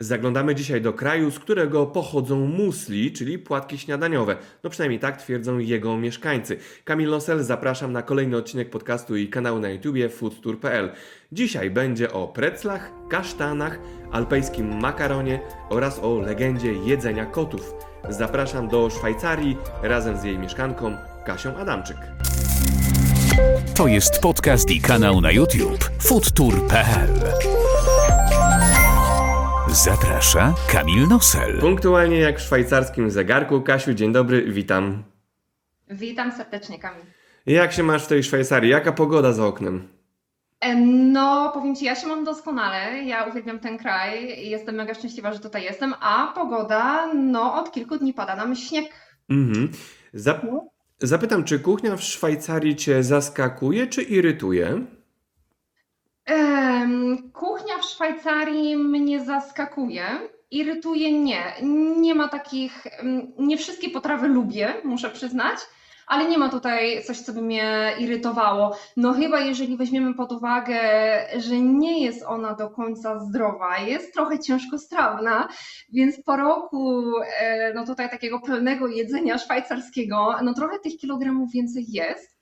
Zaglądamy dzisiaj do kraju, z którego pochodzą musli, czyli płatki śniadaniowe. No przynajmniej tak twierdzą jego mieszkańcy. Kamil Nosel, zapraszam na kolejny odcinek podcastu i kanału na YouTubie foodtour.pl. Dzisiaj będzie o preclach, kasztanach, alpejskim makaronie oraz o legendzie jedzenia kotów. Zapraszam do Szwajcarii razem z jej mieszkanką Kasią Adamczyk. To jest podcast i kanał na YouTube foodtour.pl. Zaprasza Kamil Nosel. Punktualnie jak w szwajcarskim zegarku. Kasiu, dzień dobry, witam. Witam serdecznie, Kamil. Jak się masz w tej Szwajcarii? Jaka pogoda za oknem? No, powiem Ci, ja się mam doskonale. Ja uwielbiam ten kraj i jestem mega szczęśliwa, że tutaj jestem. A pogoda, no, od kilku dni pada nam śnieg. Mhm. Zap zapytam, czy kuchnia w Szwajcarii Cię zaskakuje, czy irytuje? Kuchnia w Szwajcarii mnie zaskakuje. Irytuje nie. Nie ma takich, nie wszystkie potrawy lubię, muszę przyznać, ale nie ma tutaj coś, co by mnie irytowało. No chyba jeżeli weźmiemy pod uwagę, że nie jest ona do końca zdrowa, jest trochę ciężkostrawna, więc po roku e, no tutaj takiego pełnego jedzenia szwajcarskiego, no trochę tych kilogramów więcej jest.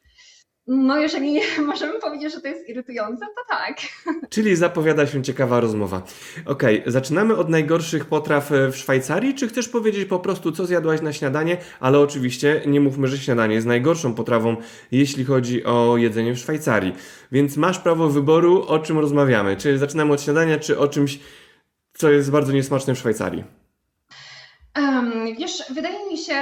No jeżeli możemy powiedzieć, że to jest irytujące, to tak. Czyli zapowiada się ciekawa rozmowa. Okej, zaczynamy od najgorszych potraw e, w Szwajcarii, czy chcesz powiedzieć po prostu, co zjadłaś na śniadanie? Ale oczywiście nie mówmy, że śniadanie jest najgorszą potrawą, jeśli chodzi o jedzenie w Szwajcarii. Więc masz prawo wyboru, o czym rozmawiamy. Czy zaczynamy od śniadania, czy o czymś, co jest bardzo niesmaczne w Szwajcarii? Em, wiesz, wydaje mi się,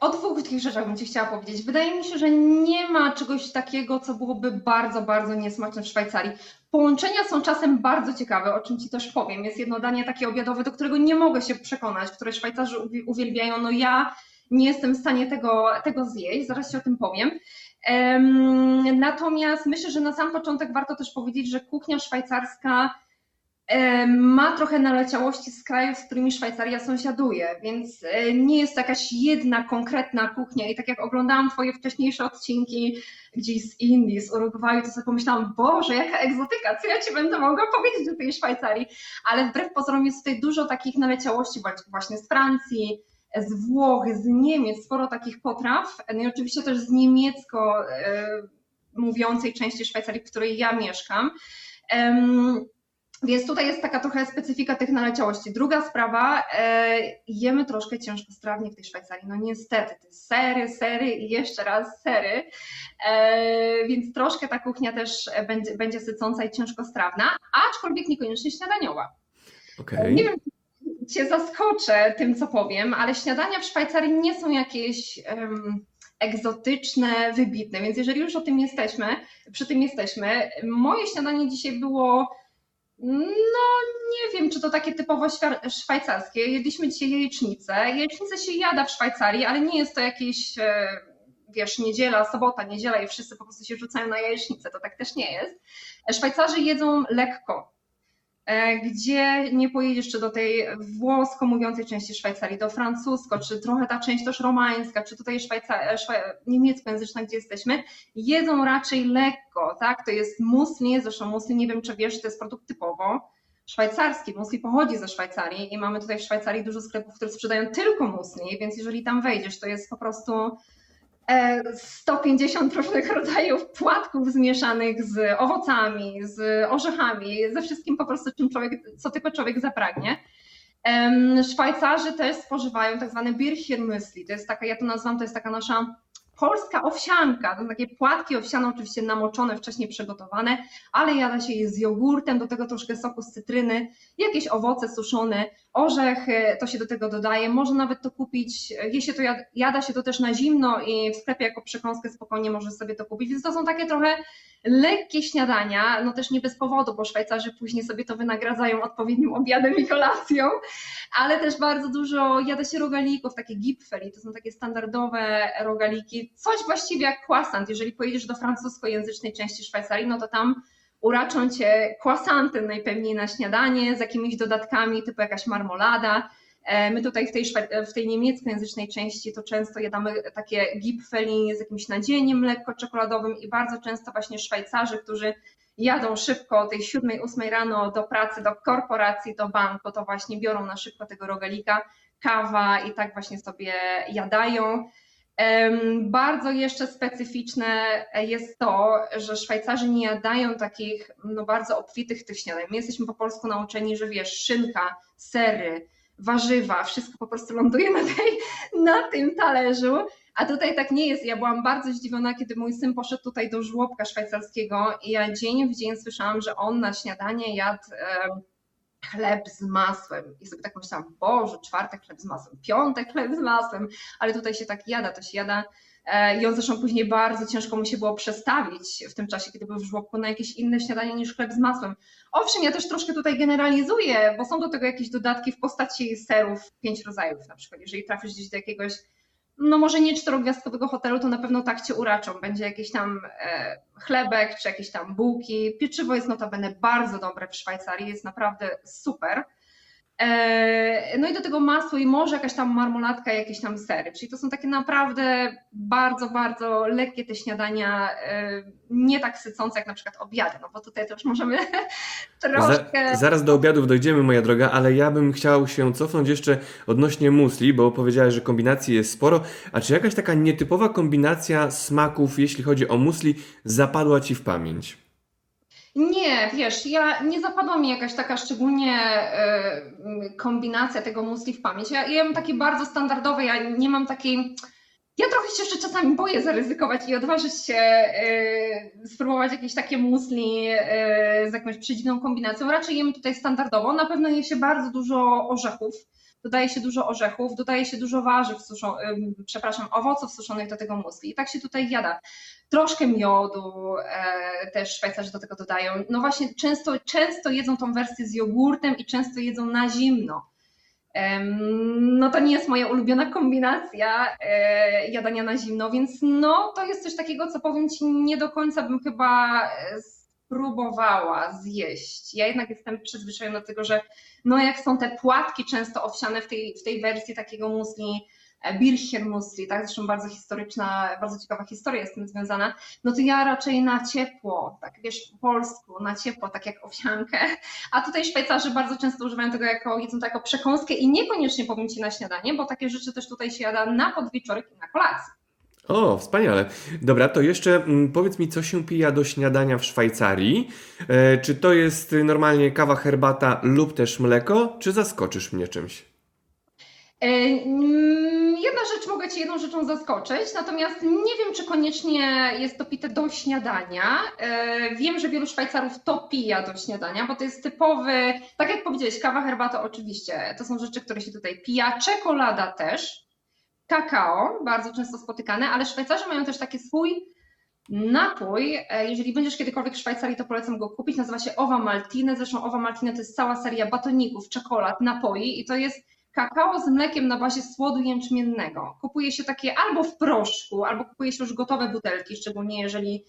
o dwóch tych rzeczach bym Ci chciała powiedzieć. Wydaje mi się, że nie ma czegoś takiego, co byłoby bardzo, bardzo niesmaczne w Szwajcarii. Połączenia są czasem bardzo ciekawe, o czym Ci też powiem. Jest jedno danie takie obiadowe, do którego nie mogę się przekonać, które Szwajcarzy uwi- uwielbiają. No ja nie jestem w stanie tego, tego zjeść, zaraz Ci o tym powiem. Em, Natomiast myślę, że na sam początek warto też powiedzieć, że kuchnia szwajcarska ma trochę naleciałości z krajów, z którymi Szwajcaria sąsiaduje, więc e, nie jest to jakaś jedna konkretna kuchnia. I tak jak oglądałam Twoje wcześniejsze odcinki gdzieś z Indii, z Urugwaju, to sobie pomyślałam, Boże, jaka egzotyka, co ja Ci będę mogła powiedzieć do tej Szwajcarii. Ale wbrew pozorom jest tutaj dużo takich naleciałości właśnie z Francji, z Włoch, z Niemiec, sporo takich potraw. No i oczywiście też z niemiecko e, mówiącej części Szwajcarii, w której ja mieszkam. Więc tutaj jest taka trochę specyfika tych naleciałości. Druga sprawa, e, jemy troszkę ciężkostrawnie w tej Szwajcarii. No niestety, te sery, sery i jeszcze raz sery. E, więc troszkę ta kuchnia też będzie, będzie sycąca i ciężkostrawna, aczkolwiek niekoniecznie śniadaniowa. Okej. Nie wiem, czy Cię zaskoczę tym, co powiem, ale śniadania w Szwajcarii nie są jakieś em, egzotyczne, wybitne, więc jeżeli już o tym jesteśmy, przy tym jesteśmy, moje śniadanie dzisiaj było no, nie wiem, czy to takie typowo szwajcarskie. Jedliśmy dzisiaj jajecznicę. Jajecznicę się jada w Szwajcarii, ale nie jest to jakieś, e, wiesz, niedziela, sobota, niedziela i wszyscy po prostu się rzucają na jajecznicę. To tak też nie jest. Szwajcarzy jedzą lekko. E, Gdzie nie pojedziesz czy do tej włosko mówiącej części Szwajcarii, do francusko, czy trochę ta część też romańska, czy tutaj szwajca- szwa- niemieckojęzyczna, gdzie jesteśmy, jedzą raczej lekko, tak? To jest musli, zresztą musli, nie wiem czy wiesz, to jest produkt typowo szwajcarski. Musli pochodzi ze Szwajcarii i mamy tutaj w Szwajcarii dużo sklepów, które sprzedają tylko musli, więc jeżeli tam wejdziesz, to jest po prostu e, 150 różnych rodzajów płatków zmieszanych z owocami, z orzechami, ze wszystkim po prostu, czym człowiek, co tylko człowiek zapragnie. Szwajcarzy też spożywają tak zwane Birchiermüsli. To jest taka, ja to nazywam, to jest taka nasza polska owsianka. To takie płatki owsiane, oczywiście namoczone, wcześniej przygotowane, ale jada się je z jogurtem, do tego troszkę soku z cytryny, jakieś owoce suszone, orzech, e, to się do tego dodaje. Można nawet to kupić, e, je się to, jad- jada się to też na zimno i w sklepie jako przekąskę spokojnie możesz sobie to kupić. Więc to są takie trochę lekkie śniadania, no też nie bez powodu, bo Szwajcarzy później sobie to wynagradzają odpowiednim obiadem i kolacją, ale też bardzo dużo jada się rogalików, takie gipfeli, to są takie standardowe rogaliki, coś właściwie jak croissant. Jeżeli pojedziesz do francuskojęzycznej części Szwajcarii, no to tam uraczą cię croissanty najpewniej na śniadanie z jakimiś dodatkami, typu jakaś marmolada. E, My tutaj w tej, szwe- w tej niemieckojęzycznej części to często jadamy takie gipfeli z jakimś nadzieniem lekko czekoladowym i bardzo często właśnie Szwajcarzy, którzy jadą szybko o tej 7-8 rano do pracy, do korporacji, do banku, to właśnie biorą na szybko tego rogalika, kawa i tak właśnie sobie jadają. Bardzo jeszcze specyficzne jest to, że Szwajcarzy nie jadają takich no, bardzo obfitych tych śniadań. My jesteśmy po polsku nauczeni, że wiesz, szynka, sery, warzywa, wszystko po prostu ląduje na, tej, na tym talerzu, a tutaj tak nie jest. Ja byłam bardzo zdziwiona, kiedy mój syn poszedł tutaj do żłobka szwajcarskiego i ja dzień w dzień słyszałam, że on na śniadanie jadł chleb z masłem. I sobie tak myślałam, Boże, czwartek chleb z masłem, piątek chleb z masłem, ale tutaj się tak jada, to się jada. E, I on zresztą później bardzo ciężko mu się było przestawić w tym czasie, kiedy był w żłobku na jakieś inne śniadanie niż chleb z masłem. Owszem, ja też troszkę tutaj generalizuję, bo są do tego jakieś dodatki w postaci serów, pięć rodzajów na przykład. Jeżeli trafisz gdzieś do jakiegoś no może nie czterogwiazdkowego hotelu, to na pewno tak cię uraczą. Będzie jakiś tam e, chlebek, czy jakieś tam bułki. Pieczywo jest notabene bardzo dobre w Szwajcarii, jest naprawdę super. E, no i do tego masło i może jakaś tam marmoladka, jakieś tam sery. Czyli to są takie naprawdę bardzo, bardzo lekkie te śniadania, e, nie tak sycące jak na przykład obiady, no bo tutaj też możemy troszkę... Za, zaraz do obiadów dojdziemy, moja droga, ale ja bym chciał się cofnąć jeszcze odnośnie musli, bo powiedziałeś, że kombinacji jest sporo. A czy jakaś taka nietypowa kombinacja smaków, jeśli chodzi o musli, zapadła Ci w pamięć? Nie, wiesz, ja nie zapadła mi jakaś taka szczególnie y, kombinacja tego musli w pamięć. Ja, ja mam takie bardzo standardowe, ja nie mam takiej. Ja trochę się jeszcze czasami boję zaryzykować i odważyć się y, spróbować jakieś takie musli y, z jakąś przedziwną kombinacją. Raczej jem tutaj standardowo. Na pewno je się bardzo dużo orzechów dodaje się dużo orzechów, dodaje się dużo warzyw, przepraszam, owoców suszonych do tego musli. I tak się tutaj jada. Troszkę miodu e, też Szwajcarzy do tego dodają. No właśnie, często, często jedzą tą wersję z jogurtem i często jedzą na zimno. No to nie jest moja ulubiona kombinacja e, jadania na zimno, więc no to jest coś takiego, co powiem Ci, nie do końca bym chyba e, próbowała zjeść. Ja jednak jestem przyzwyczajona do tego, że no jak są te płatki często owsiane w tej, w tej wersji takiego musli, e, Bircher Musli, tak, zresztą bardzo historyczna, bardzo ciekawa historia jest z tym związana, no to ja raczej na ciepło, tak wiesz, po polsku, na ciepło, tak jak owsiankę, a tutaj Szwajcarzy bardzo często używają tego jako, jedzą to jako przekąskę i niekoniecznie powiem Ci na śniadanie, bo takie rzeczy też tutaj się jada na podwieczorek i na kolację. O, wspaniale. Dobra, to jeszcze mm, powiedz mi, co się pija do śniadania w Szwajcarii. E, czy to jest normalnie kawa, herbata lub też mleko, czy zaskoczysz mnie czymś? E, mm, jedna rzecz mogę Cię jedną rzeczą zaskoczyć, natomiast nie wiem, czy koniecznie jest to pite do śniadania. E, wiem, że wielu Szwajcarów to pija do śniadania, bo to jest typowy, tak jak powiedziałeś, kawa, herbata oczywiście, to są rzeczy, które się tutaj pija, czekolada też kakao, bardzo często spotykane, ale Szwajcarzy mają też taki swój napój. E, jeżeli będziesz kiedykolwiek w Szwajcarii, to polecam go kupić. Nazywa się Owa Maltine. Zresztą Owa Maltine to jest cała seria batoników, czekolad, napoi i to jest kakao z mlekiem na bazie słodu jęczmiennego. Kupuje się takie albo w proszku, albo kupuje się już gotowe butelki, szczególnie jeżeli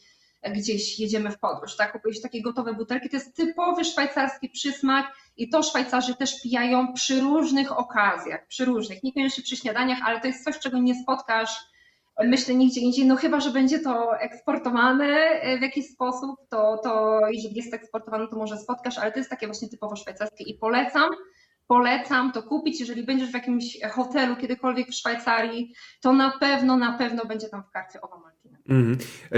gdzieś jedziemy w podróż, tak? Kupuje się takie gotowe butelki. To jest typowy szwajcarski przysmak i to Szwajcarzy też pijają przy różnych okazjach, przy różnych, niekoniecznie przy śniadaniach, ale to jest coś, czego nie spotkasz, myślę, nigdzie indziej. No chyba, że będzie to eksportowane w jakiś sposób, to, to jeżeli jest eksportowane, to może spotkasz, ale to jest takie właśnie typowo szwajcarskie i polecam. Polecam to kupić, jeżeli będziesz w jakimś hotelu kiedykolwiek w Szwajcarii, to na pewno, na pewno będzie tam w karcie owa Martina. Mhm.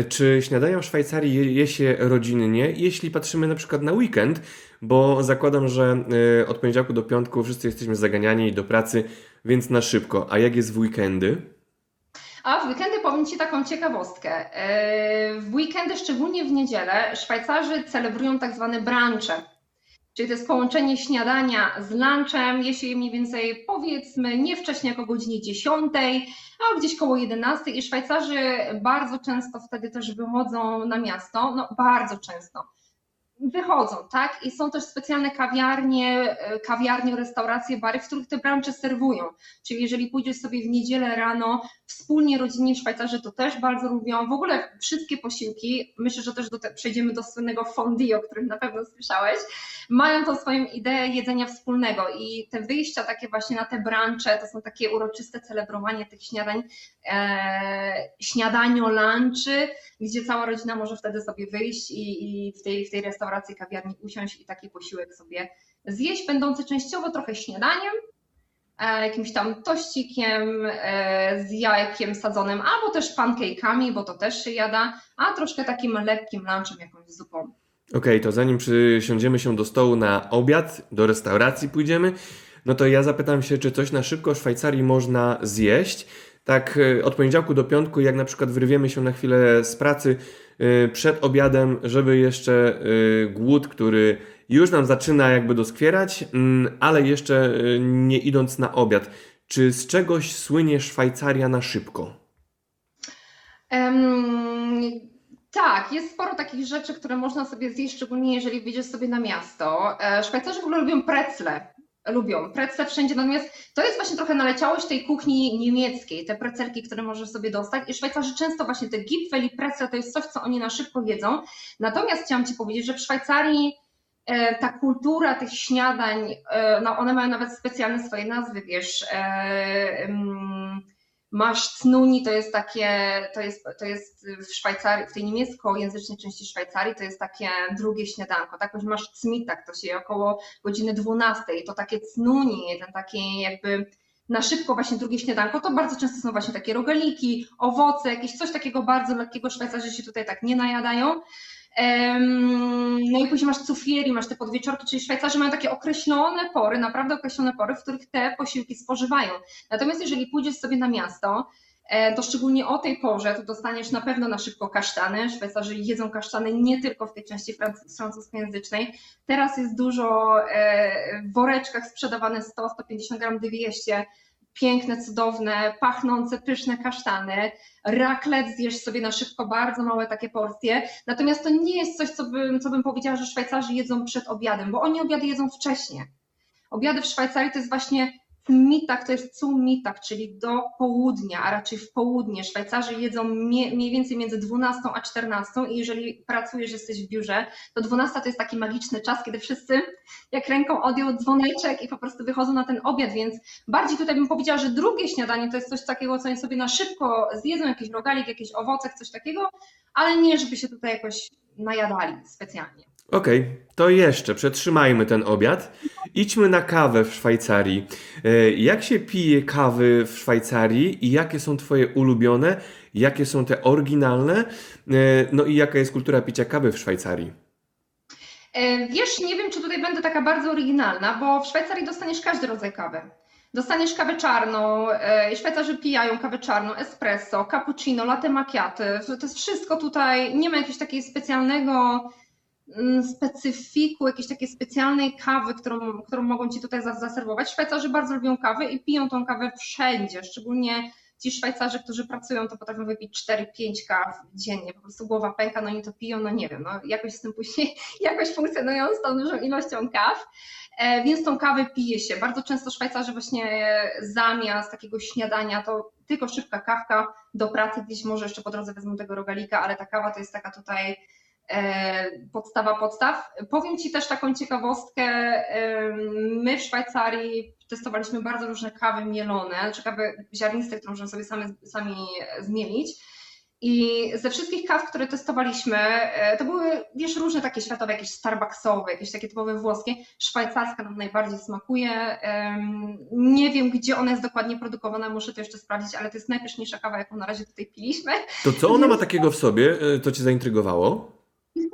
Czy śniadania w Szwajcarii je, się rodzinnie? Jeśli patrzymy na przykład na weekend, bo zakładam, że y, od poniedziałku do piątku wszyscy jesteśmy zaganiani do pracy, więc na szybko. A jak jest w weekendy? A w weekendy powiem Ci taką ciekawostkę. Y, w weekendy, szczególnie w niedzielę, Szwajcarzy celebrują tak zwane brancze. Czyli to jest połączenie śniadania z lunchem, jeśli mniej więcej powiedzmy nie wcześniej jak o godzinie 10, a gdzieś koło 11 i Szwajcarzy bardzo często wtedy też wychodzą na miasto, no bardzo często wychodzą, tak? I są też specjalne kawiarnie, e, kawiarnie, restauracje, bary, w których te brancze serwują. Czyli jeżeli pójdziesz sobie w niedzielę rano, wspólnie rodzinnie Szwajcarzy to też bardzo lubią. W ogóle wszystkie posiłki, myślę, że też do te, przejdziemy do słynnego fondue, o którym na pewno słyszałeś, mają tą swoją ideę jedzenia wspólnego i te wyjścia takie właśnie na te brancze, to są takie uroczyste celebrowanie tych śniadań, e, śniadanio, lunchy, gdzie cała rodzina może wtedy sobie wyjść i, i w, tej, w tej restauracji, kawiarni usiąść i taki posiłek sobie zjeść, będący częściowo trochę śniadaniem, e, jakimś tam tościkiem e, z jajkiem sadzonym, albo też pancake'ami, bo to też się jada, a troszkę takim lekkim lunchem, jakąś zupą. Okej, to zanim przysiądziemy się do stołu na obiad, do restauracji pójdziemy, no to ja zapytam się, czy coś na szybko w Szwajcarii można zjeść. Tak e, od poniedziałku do piątku, jak na przykład wyrwiemy się na chwilę z pracy przed obiadem, żeby jeszcze e, głód, który już nam zaczyna jakby doskwierać, mm, ale jeszcze nie idąc na obiad. Czy z czegoś słynie Szwajcaria na szybko? Um, tak, jest sporo takich rzeczy, które można sobie zjeść, szczególnie jeżeli wyjdziesz sobie na miasto. Szwajcarzy w ogóle lubią precle lubią. Precle wszędzie, natomiast to jest właśnie trochę naleciałość tej kuchni niemieckiej, te precelki, które możesz sobie dostać i Szwajcarzy często właśnie te gipfel i precle to jest coś, co oni na szybko jedzą. Natomiast chciałam Ci powiedzieć, że w Szwajcarii e, ta kultura tych śniadań, e, no one mają nawet specjalne swoje nazwy, wiesz, e, Masz Cnuni to jest takie, to jest, to jest w Szwajcarii, w tej niemieckojęzycznej części Szwajcarii to jest takie drugie śniadanko, tak? Masz Cmitak, to się około godziny 12, to takie Cnuni, ten takie jakby na szybko właśnie drugie śniadanko, to bardzo często są właśnie takie rogaliki, owoce, jakieś coś takiego bardzo lekkiego, Szwajcarzy się tutaj tak nie najadają. No i później masz cufieri, masz te podwieczorki, czyli Szwajcarzy mają takie określone pory, naprawdę określone pory, w których te posiłki spożywają. Natomiast jeżeli pójdziesz sobie na miasto, e, to szczególnie o tej porze to dostaniesz na pewno na szybko kasztany. Szwajcarzy jedzą kasztany nie tylko w tej części francuskojęzycznej. Teraz jest dużo e, w woreczkach sprzedawane 100-150 gram 200 piękne, cudowne, pachnące, pyszne kasztany. Raclette zjesz sobie na szybko, bardzo małe takie porcje. Natomiast to nie jest coś, co bym, co bym powiedziała, że Szwajcarzy jedzą przed obiadem, bo oni obiady jedzą wcześniej. Obiady w Szwajcarii to jest właśnie Mittag to jest Mittag, czyli do południa, a raczej w południe. Szwajcarzy jedzą mniej więcej między 12 a 14 i jeżeli pracujesz, jesteś w biurze, to 12 to jest taki magiczny czas, kiedy wszyscy jak ręką odjął dzwoneczek i po prostu wychodzą na ten obiad, więc bardziej tutaj bym powiedziała, że drugie śniadanie to jest coś takiego, co oni sobie na szybko zjedzą, jakiś rogalik, jakiś owocek, coś takiego, ale nie, żeby się tutaj jakoś najadali specjalnie. Okej, okay, to jeszcze przetrzymajmy ten obiad. Idźmy na kawę w Szwajcarii. E, jak się pije kawy w Szwajcarii i jakie są Twoje ulubione, jakie są te oryginalne? E, no i jaka jest kultura picia kawy w Szwajcarii? E, wiesz, nie wiem, czy tutaj będę taka bardzo oryginalna, bo w Szwajcarii dostaniesz każdy rodzaj kawy. Dostaniesz kawę czarną, Szwajcarzy pijają kawę czarną, espresso, cappuccino, latte macchiato. To jest wszystko tutaj, nie ma jakiegoś takiego specjalnego specyfiku, jakiejś takiej specjalnej kawy, którą, którą mogą Ci tutaj zaserwować. Szwajcarzy bardzo lubią kawę i piją tą kawę wszędzie, szczególnie ci Szwajcarzy, którzy pracują, to potrafią wypić 4-5 kaw dziennie, po prostu głowa pęka, no i to piją, no nie wiem, no jakoś z tym później, jakoś funkcjonują z tą dużą ilością kaw, e, więc tą kawę pije się. Bardzo często Szwajcarzy właśnie zamiast takiego śniadania to tylko szybka kawka do pracy, gdzieś może jeszcze po drodze wezmą tego rogalika, ale ta kawa to jest taka tutaj podstawa podstaw. Powiem Ci też taką ciekawostkę. My w Szwajcarii testowaliśmy bardzo różne kawy mielone, czy kawy ziarniste, które możemy sobie sami, sami zmielić. I ze wszystkich kaw, które testowaliśmy, e, to były, wiesz, różne takie światowe, jakieś starbucksowe, jakieś takie typowe włoskie. Szwajcarska nam najbardziej smakuje. Nie wiem, gdzie ona jest dokładnie produkowana, muszę to jeszcze sprawdzić, ale to jest najpyszniejsza kawa, jaką na razie tutaj piliśmy. To co ona ma takiego w sobie, to e, Cię zaintrygowało?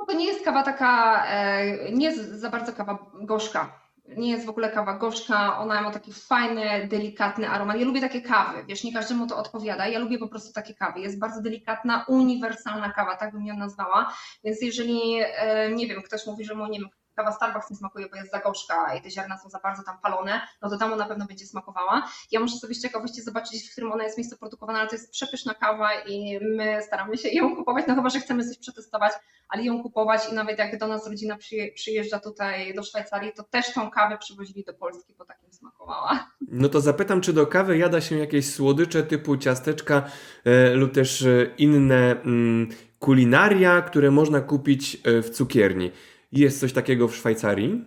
To nie jest kawa taka, e, nie jest za bardzo kawa gorzka. Nie jest w ogóle kawa gorzka, ona ma taki fajny, delikatny aromat. Ja lubię takie kawy, wiesz, nie każdemu to odpowiada. Ja lubię po prostu takie kawy. Jest bardzo delikatna, uniwersalna kawa, tak bym ją nazwała. Więc jeżeli, e, nie wiem, ktoś mówi, że mu, nie wiem, kawa Starbucks nie smakuje, bo jest za gorzka i te ziarna są za bardzo tam palone, no to tam na pewno będzie smakowała. Ja muszę sobie z ciekawości zobaczyć, w którym ona jest miejscu produkowana, ale to jest przepyszna kawa i my staramy się ją kupować, no chyba, że chcemy coś przetestować, ale ją kupować i nawet jak do nas rodzina przyjeżdża tutaj do Szwajcarii, to też tą kawę przywozili do Polski, bo takim smakowała. No to zapytam, czy do kawy jada się jakieś słodycze typu ciasteczka e, lub też e, inne mm, kulinaria, które można kupić e, w cukierni. Jest coś takiego w Szwajcarii?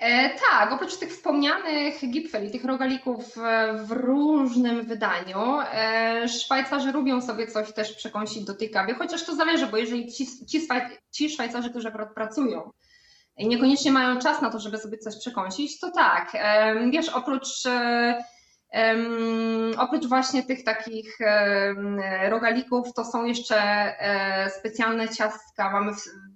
E, tak, oprócz tych wspomnianych gipfeli, tych rogalików e, w różnym wydaniu, e, Szwajcarzy lubią sobie coś też przekąsić do tej kawy, chociaż to zależy, bo jeżeli ci, ci, ci Szwajcarzy, którzy akurat pracują i niekoniecznie mają czas na to, żeby sobie coś przekąsić, to tak, e, wiesz, oprócz e, Oprócz właśnie tych takich rogalików, to są jeszcze specjalne ciastka. Mamy,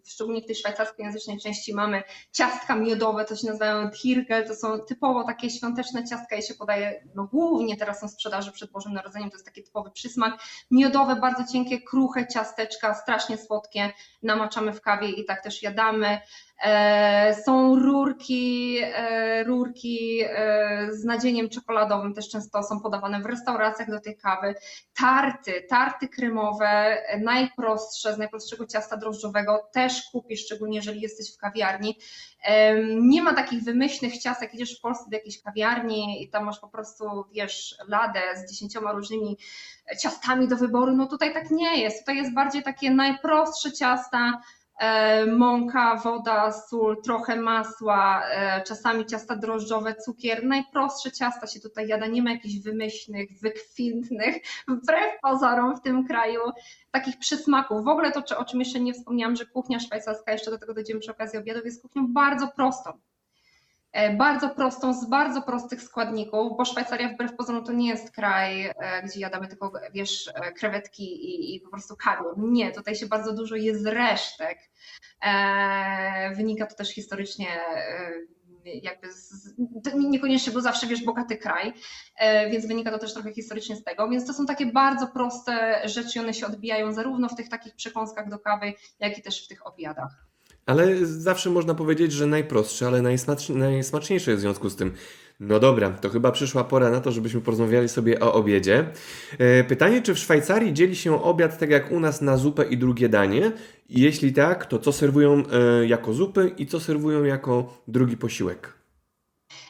szczególnie w tej szwajcarskojęzycznej części, mamy ciastka miodowe, to się nazywają tirkel. To są typowo takie świąteczne ciastka i się podaje, no głównie teraz są w sprzedaży przed Bożym Narodzeniem, to jest taki typowy przysmak. Miodowe, bardzo cienkie, kruche ciasteczka, strasznie słodkie, namaczamy w kawie i tak też jadamy. E, są rurki, e, rurki e, z nadzieniem czekoladowym, też często są podawane w restauracjach do tej kawy. Tarty, tarty kremowe, najprostsze, z najprostszego ciasta drożdżowego też kupisz, szczególnie jeżeli jesteś w kawiarni. Nie ma takich wymyślnych ciast, jak idziesz w Polsce do jakiejś kawiarni i tam masz po prostu, wiesz, ladę z dziesięcioma różnymi ciastami do wyboru. No tutaj tak nie jest. Tutaj jest bardziej takie najprostsze ciasta, mąka, woda, sól, trochę masła, e, czasami ciasta drożdżowe, cukier. Najprostsze ciasta się tutaj jada, nie ma jakichś wymyślnych, wykwintnych, wbrew pozorom w tym kraju, takich przysmaków. W ogóle to, o czym jeszcze nie wspomniałam, że kuchnia szwajcarska, jeszcze do tego dojdziemy przy okazji obiadów, jest kuchnią bardzo prostą. E, bardzo prostą, z bardzo prostych składników, bo Szwajcaria wbrew pozorom to nie jest kraj, e, gdzie jadamy tylko, wiesz, e, krewetki i, i po prostu karło. Nie, tutaj się bardzo dużo jest resztek. Wynika to też historycznie jakby z, niekoniecznie był zawsze, wiesz, bogaty kraj, więc wynika to też trochę historycznie z tego, więc to są takie bardzo proste rzeczy one się odbijają zarówno w tych takich przekąskach do kawy, jak i też w tych obiadach. Ale zawsze można powiedzieć, że najprostsze, ale najsmaczniejsze jest w związku z tym. No dobra, to chyba przyszła pora na to, żebyśmy porozmawiali sobie o obiedzie. E, pytanie, czy w Szwajcarii dzieli się obiad tak jak u nas na zupę i drugie danie? Jeśli tak, to co serwują e, jako zupy i co serwują jako drugi posiłek?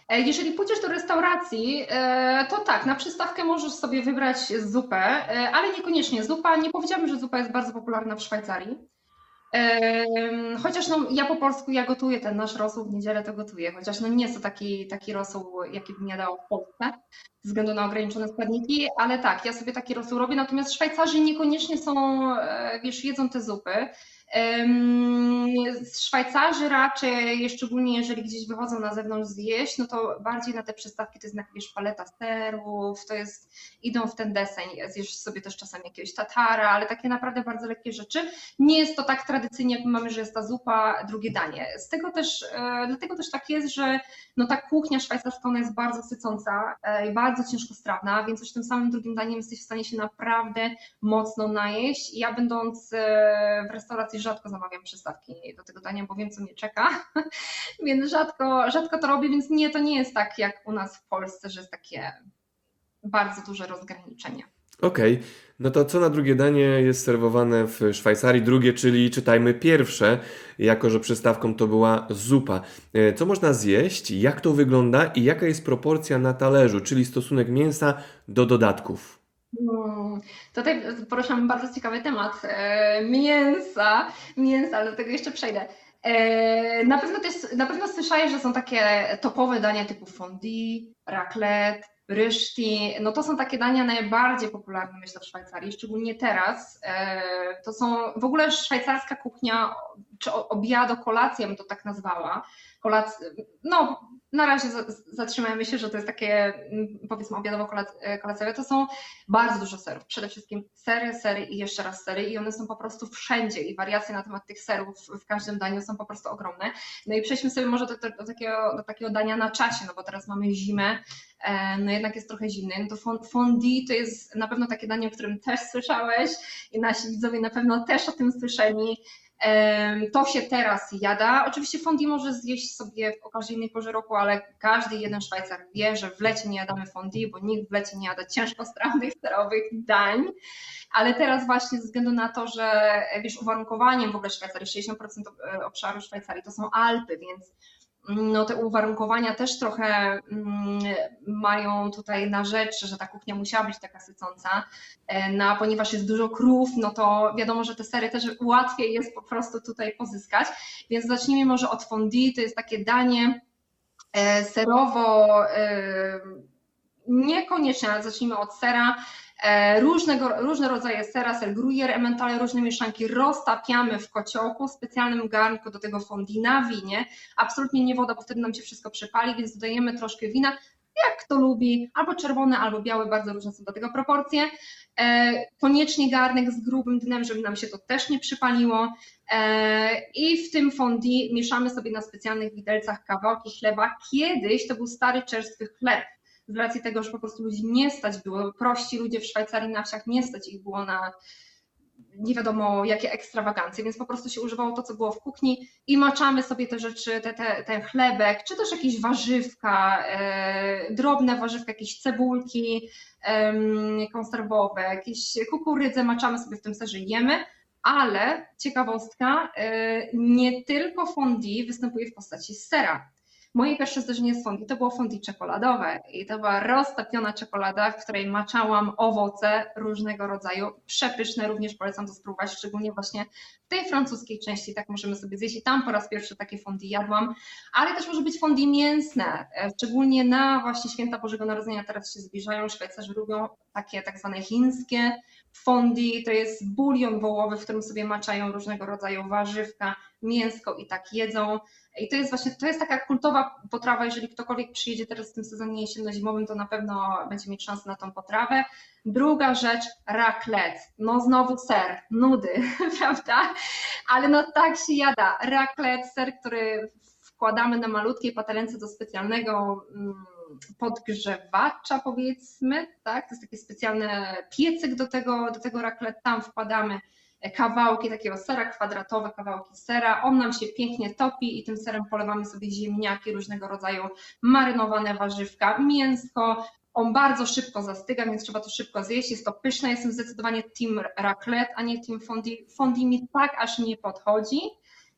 E, jeżeli pójdziesz do restauracji, to tak, na przystawkę możesz sobie wybrać zupę, ale niekoniecznie zupa. Nie powiedziałabym, że zupa jest bardzo popularna w Szwajcarii. Chociaż no, ja po polsku ja gotuję ten nasz rosół w niedzielę to gotuję, chociaż no nie jest to taki, taki rosół, jaki bym jadał w Polsce, ze względu na ograniczone składniki, ale tak, ja sobie taki rosół robię, natomiast Szwajcarzy niekoniecznie są, e, wiesz, jedzą te zupy. Szwajcarzy raczej, szczególnie jeżeli gdzieś wychodzą na zewnątrz zjeść, no to bardziej na te przystawki to jest na wiesz, paleta serów, to jest, idą w ten deseń, zjesz sobie też czasami jakiegoś tatara, ale takie naprawdę bardzo lekkie rzeczy. Nie jest to tak tradycyjnie, jak my mamy, że jest ta zupa, drugie danie. Z tego też, e, dlatego też tak jest, że no ta kuchnia szwajcarska ona jest bardzo sycąca e, i bardzo ciężkostrawna, więc już tym samym drugim daniem jesteś w stanie się naprawdę mocno najeść. Ja będąc e, w restauracji rzadko zamawiam przystawki do tego dania, bo wiem, co mnie czeka, więc rzadko, rzadko to robię, więc nie, to nie jest tak jak u nas w Polsce, że jest takie bardzo duże rozgraniczenie. Okej, okay. no to co na drugie danie jest serwowane w Szwajcarii? Drugie, czyli czytajmy pierwsze, jako że przystawką to była zupa. E, co można zjeść, jak to wygląda i jaka jest proporcja na talerzu, czyli stosunek mięsa do dodatków? Hmm, tutaj poruszam bardzo ciekawy temat e, mięsa, mięsa, ale do tego jeszcze przejdę. E, na pewno, też, na pewno słyszałeś, że są takie topowe dania typu fondue, raclette, ryszti. No to są takie dania najbardziej popularne myślę w Szwajcarii, szczególnie teraz. E, to są w ogóle szwajcarska kuchnia, czy obiado, kolację bym to tak nazwała. Kolac, no na razie zatrzymajmy się, że to jest takie mm, powiedzmy obiadowo-kolacowe, to są bardzo dużo serów. Przede wszystkim sery, sery i jeszcze raz sery i one są po prostu wszędzie i wariacje na temat tych serów w każdym daniu są po prostu ogromne. No i przejdźmy sobie może do, do, do takiego, do takiego dania na czasie, no bo teraz mamy zimę, e, no jednak jest trochę zimny. No to fondue to jest na pewno takie danie, o którym też słyszałeś i nasi widzowie na pewno też o tym słyszeli. To się teraz jada. Oczywiście fondi może zjeść sobie w innej porze roku, ale każdy jeden Szwajcar wie, że w lecie nie jadamy fondi, bo nikt w lecie nie jada ciężkostrawnych, sterowych dań. Ale teraz właśnie ze względu na to, że wiesz, uwarunkowaniem w ogóle Szwajcarii, 60% obszaru Szwajcarii to są Alpy, więc no te uwarunkowania też trochę mm, mają tutaj na rzecz, że ta kuchnia musiała być taka sycąca, e, no, ponieważ jest dużo krów, no to wiadomo, że te sery też łatwiej jest po prostu tutaj pozyskać, więc zacznijmy może od fondue, to jest takie danie e, serowo, e, niekoniecznie, ale zacznijmy od sera, różnego, różne rodzaje sera, ser gruyère, ementale, różne mieszanki roztapiamy w kociołku, w specjalnym garnku do tego fondi na winie. Absolutnie nie woda, bo wtedy nam się wszystko przepali, więc dodajemy troszkę wina, jak kto lubi, albo czerwone, albo białe, bardzo różne są do tego proporcje. E, koniecznie garnek z grubym dnem, żeby nam się to też nie przypaliło. E, I w tym fondi mieszamy sobie na specjalnych widelcach kawałki chleba. Kiedyś to był stary czerstwy chleb z racji tego, że po prostu ludzi nie stać było, prości ludzie w Szwajcarii na wsiach nie stać ich było na nie wiadomo jakie ekstrawagancje, więc po prostu się używało to, co było w kuchni i maczamy sobie te rzeczy, te, te, ten chlebek, czy też jakieś warzywka, e, drobne warzywka, jakieś cebulki e, konserwowe, jakieś kukurydze, maczamy sobie w tym serze jemy, ale ciekawostka, e, nie tylko fondue występuje w postaci sera. Moje pierwsze zdarzenie z fondi to było fondi czekoladowe i to była roztopiona czekolada, w której maczałam owoce różnego rodzaju, przepyszne, również polecam to spróbować, szczególnie właśnie w tej francuskiej części, tak możemy sobie zjeść. I tam po raz pierwszy takie fondi jadłam, ale też może być fondi mięsne, e, szczególnie na właśnie święta Bożego Narodzenia. Teraz się zbliżają, Szwajcarzy lubią takie tak zwane chińskie fondi, to jest bulion wołowy, w którym sobie maczają różnego rodzaju warzywka, mięsko i tak jedzą. I to jest właśnie, to jest taka kultowa potrawa, jeżeli ktokolwiek przyjedzie teraz w tym sezonie jesienno-zimowym, to na pewno będzie mieć szansę na tą potrawę. Druga rzecz, raclette. No znowu ser, nudy, prawda? Ale no tak się jada. Raclette, ser, który wkładamy na malutkiej patelence do specjalnego mm, podgrzewacza powiedzmy, tak? To jest taki specjalny piecyk do tego, do tego raclette, tam wkładamy kawałki takiego sera, kwadratowe kawałki sera. On nam się pięknie topi i tym serem polewamy sobie ziemniaki, różnego rodzaju marynowane warzywka, mięsko. On bardzo szybko zastyga, więc trzeba to szybko zjeść. Jest to pyszne. Jestem zdecydowanie team raclette, a nie team fondue. Fondue mi tak aż nie podchodzi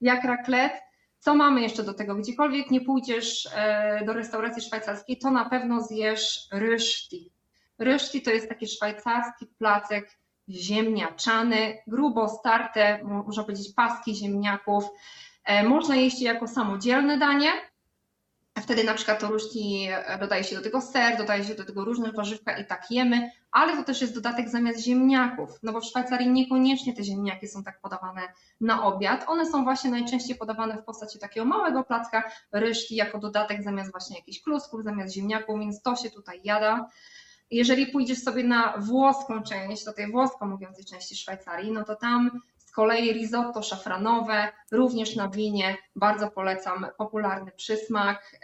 jak raclette. Co mamy jeszcze do tego? Gdziekolwiek nie pójdziesz e, do restauracji szwajcarskiej, to na pewno zjesz ryszti. Ryszti to jest taki szwajcarski placek ziemniaczany, grubo starte, można powiedzieć paski ziemniaków. E, można jeść je jako samodzielne danie. Wtedy na przykład to różni, e, dodaje się do tego ser, dodaje się do tego różne warzywka i tak jemy, ale to też jest dodatek zamiast ziemniaków, no bo w Szwajcarii niekoniecznie te ziemniaki są tak podawane na obiad. One są właśnie najczęściej podawane w postaci takiego małego placka ryżki jako dodatek zamiast właśnie jakichś klusków, zamiast ziemniaków, więc to się tutaj jada. Jeżeli pójdziesz sobie na włoską część, do tej włosko mówiącej części Szwajcarii, no to tam z kolei risotto szafranowe, również na winie, bardzo polecam, popularny przysmak.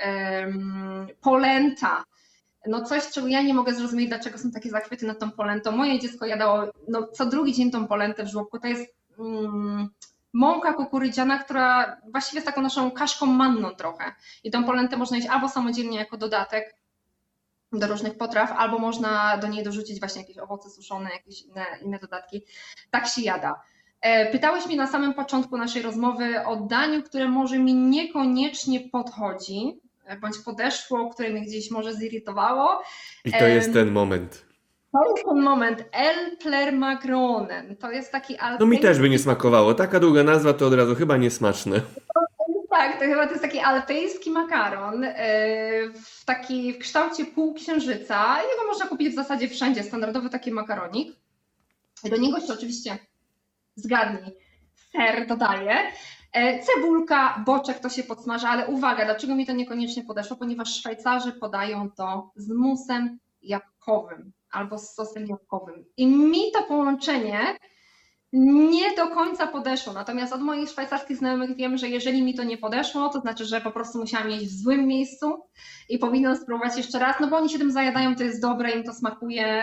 Polenta, no coś, czego ja nie mogę zrozumieć, dlaczego są takie zachwyty nad tą polentą. Moje dziecko jadało no, co drugi dzień tą polentę w żłobku. To jest mm, mąka kukurydziana, która właściwie jest taką naszą kaszką manną trochę. I tą polentę można jeść albo samodzielnie jako dodatek, do różnych potraw, albo można do niej dorzucić właśnie jakieś owoce suszone, jakieś inne, inne dodatki. Tak się jada. E, pytałeś mnie na samym początku naszej rozmowy o daniu, które może mi niekoniecznie podchodzi, e, bądź podeszło, które mnie gdzieś może zirytowało. I to jest ten moment. To jest ten moment. El Plermagροnen. To jest taki No mi też by nie smakowało. Taka długa nazwa to od razu chyba niesmaczne. Tak, to chyba to jest taki alpejski makaron e, w, taki, w kształcie półksiężyca. Jego można kupić w zasadzie wszędzie, standardowy taki makaronik. Do niego się oczywiście, zgadnij, ser dodaje. E, cebulka, boczek to się podsmaża, ale uwaga, dlaczego mi to niekoniecznie podeszło? Ponieważ Szwajcarzy podają to z musem jabłkowym albo z sosem jabłkowym. I mi to połączenie nie do końca podeszło. Natomiast od moich szwajcarskich znajomych wiem, że jeżeli mi to nie podeszło, to znaczy, że po prostu musiałam mieć w złym miejscu i powinnam spróbować jeszcze raz, no bo oni się tym zajadają, to jest dobre, im to smakuje.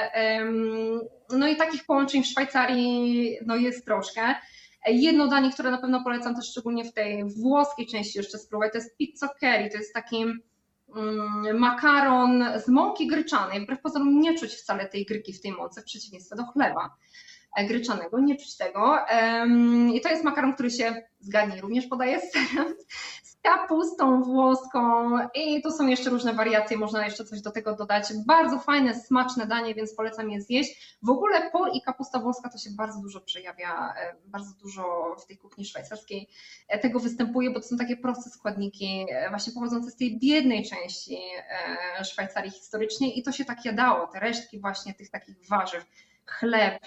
No i takich połączeń w Szwajcarii no jest troszkę. Jedno danie, które na pewno polecam też szczególnie w tej włoskiej części jeszcze spróbować, to jest pizza curry, to jest taki mm, makaron z mąki gryczanej. Wbrew pozorom nie czuć wcale tej gryki w tej mące, w przeciwieństwie do chleba gryczanego, nie czuć tego. I to jest makaron, który się, zgadnij, również podaje z serem, kapustą włoską i tu są jeszcze różne wariacje, można jeszcze coś do tego dodać. Bardzo fajne, smaczne danie, więc polecam je zjeść. W ogóle por i kapusta włoska to się bardzo dużo przejawia, e, bardzo dużo w tej kuchni szwajcarskiej e, tego występuje, bo to są takie proste składniki, e, właśnie pochodzące z tej biednej części Szwajcarii historycznie i to się tak jadało, te resztki właśnie tych takich warzyw chleb,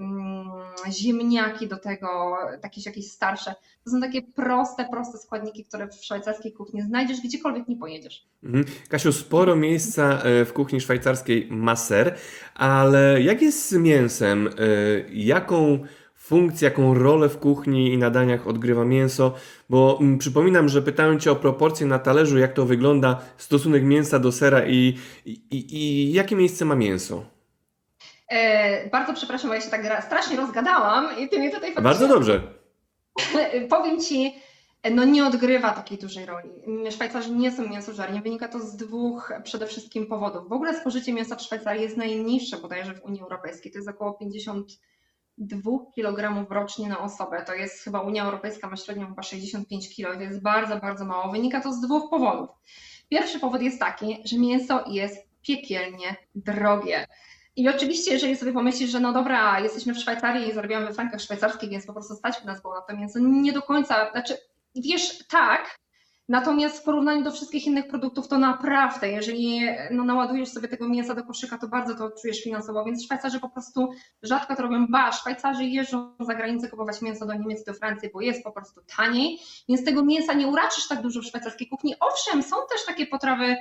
mm, ziemniaki do tego, jakieś, jakieś starsze. To są takie proste, proste składniki, które w szwajcarskiej kuchni znajdziesz gdziekolwiek nie pojedziesz. Mhm. Kasiu, sporo miejsca e, w kuchni szwajcarskiej ma ser, ale jak jest z mięsem? E, jaką funkcję, jaką rolę w kuchni i na daniach odgrywa mięso? Bo mm, przypominam, że pytałem Cię o proporcje na talerzu, jak to wygląda stosunek mięsa do sera i, i, i jakie miejsce ma mięso? E, bardzo przepraszam, bo ja się tak strasznie rozgadałam i ty mnie tutaj Bardzo dobrze. Powiem ci, no nie odgrywa takiej dużej roli. Szwajcarzy nie są mięsożarni. Wynika to z dwóch przede wszystkim powodów. W ogóle spożycie mięsa w Szwajcarii jest najniższe bodajże w Unii Europejskiej. To jest około 52 kg rocznie na osobę. To jest chyba Unia Europejska ma średnią chyba 65 kg. To jest bardzo, bardzo mało. Wynika to z dwóch powodów. Pierwszy powód jest taki, że mięso jest piekielnie drogie. I oczywiście, jeżeli sobie pomyślisz, że no dobra, jesteśmy w Szwajcarii i zarabiamy w frankach szwajcarskich, więc po prostu stać nas było na to mięso, nie do końca, znaczy wiesz, tak, natomiast w porównaniu do wszystkich innych produktów to naprawdę, jeżeli no, naładujesz sobie tego mięsa do koszyka, to bardzo to czujesz finansowo, więc Szwajcarzy po prostu rzadko to robią, ba, Szwajcarzy jeżdżą za granicę kupować mięso do Niemiec do Francji, bo jest po prostu taniej, więc tego mięsa nie uraczysz tak dużo w szwajcarskiej kuchni. Owszem, są też takie potrawy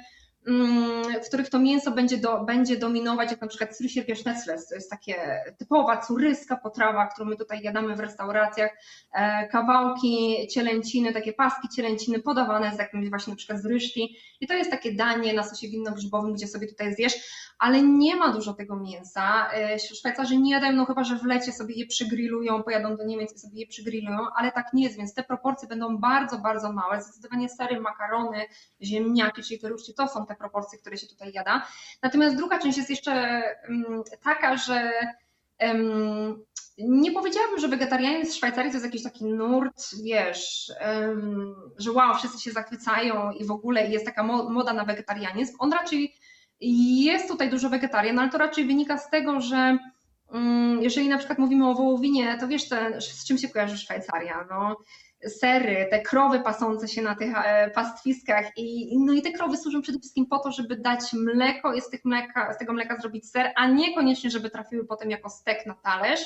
w których to mięso będzie, do, będzie dominować, jak na przykład Srysierpia Schnetzles, to jest takie typowa curyska potrawa, którą my tutaj jadamy w restauracjach, e, kawałki cielęciny, takie paski cielęciny podawane z jakimś właśnie na przykład z ryżki i to jest takie danie na sosie winno-grzybowym, gdzie sobie tutaj zjesz, ale nie ma dużo tego mięsa. E, Szwajcarzy nie jadają, no chyba, że w lecie sobie je przygrillują, pojadą do Niemiec i sobie je przygrillują, ale tak nie jest, więc te proporcje będą bardzo, bardzo małe. Zdecydowanie sery, makarony, ziemniaki, czyli te ruszki, to są te proporcje, które się tutaj jada. Natomiast druga część jest jeszcze mm, taka, że nie powiedziałabym, że wegetarianizm w Szwajcarii to jest jakiś taki nurt, wiesz, że wow, wszyscy się zachwycają i w ogóle jest taka moda na wegetarianizm. On raczej jest tutaj dużo wegetarian, ale to raczej wynika z tego, że mm, jeżeli na przykład mówimy o wołowinie, to wiesz, z czym się kojarzy Szwajcaria? No, sery, te krowy pasące się na tych e, pastwiskach i, no i te krowy służą przede wszystkim po to, żeby dać mleko i z, tych mleka, z tego mleka zrobić ser, a niekoniecznie, żeby trafiły potem jako stek na talerz.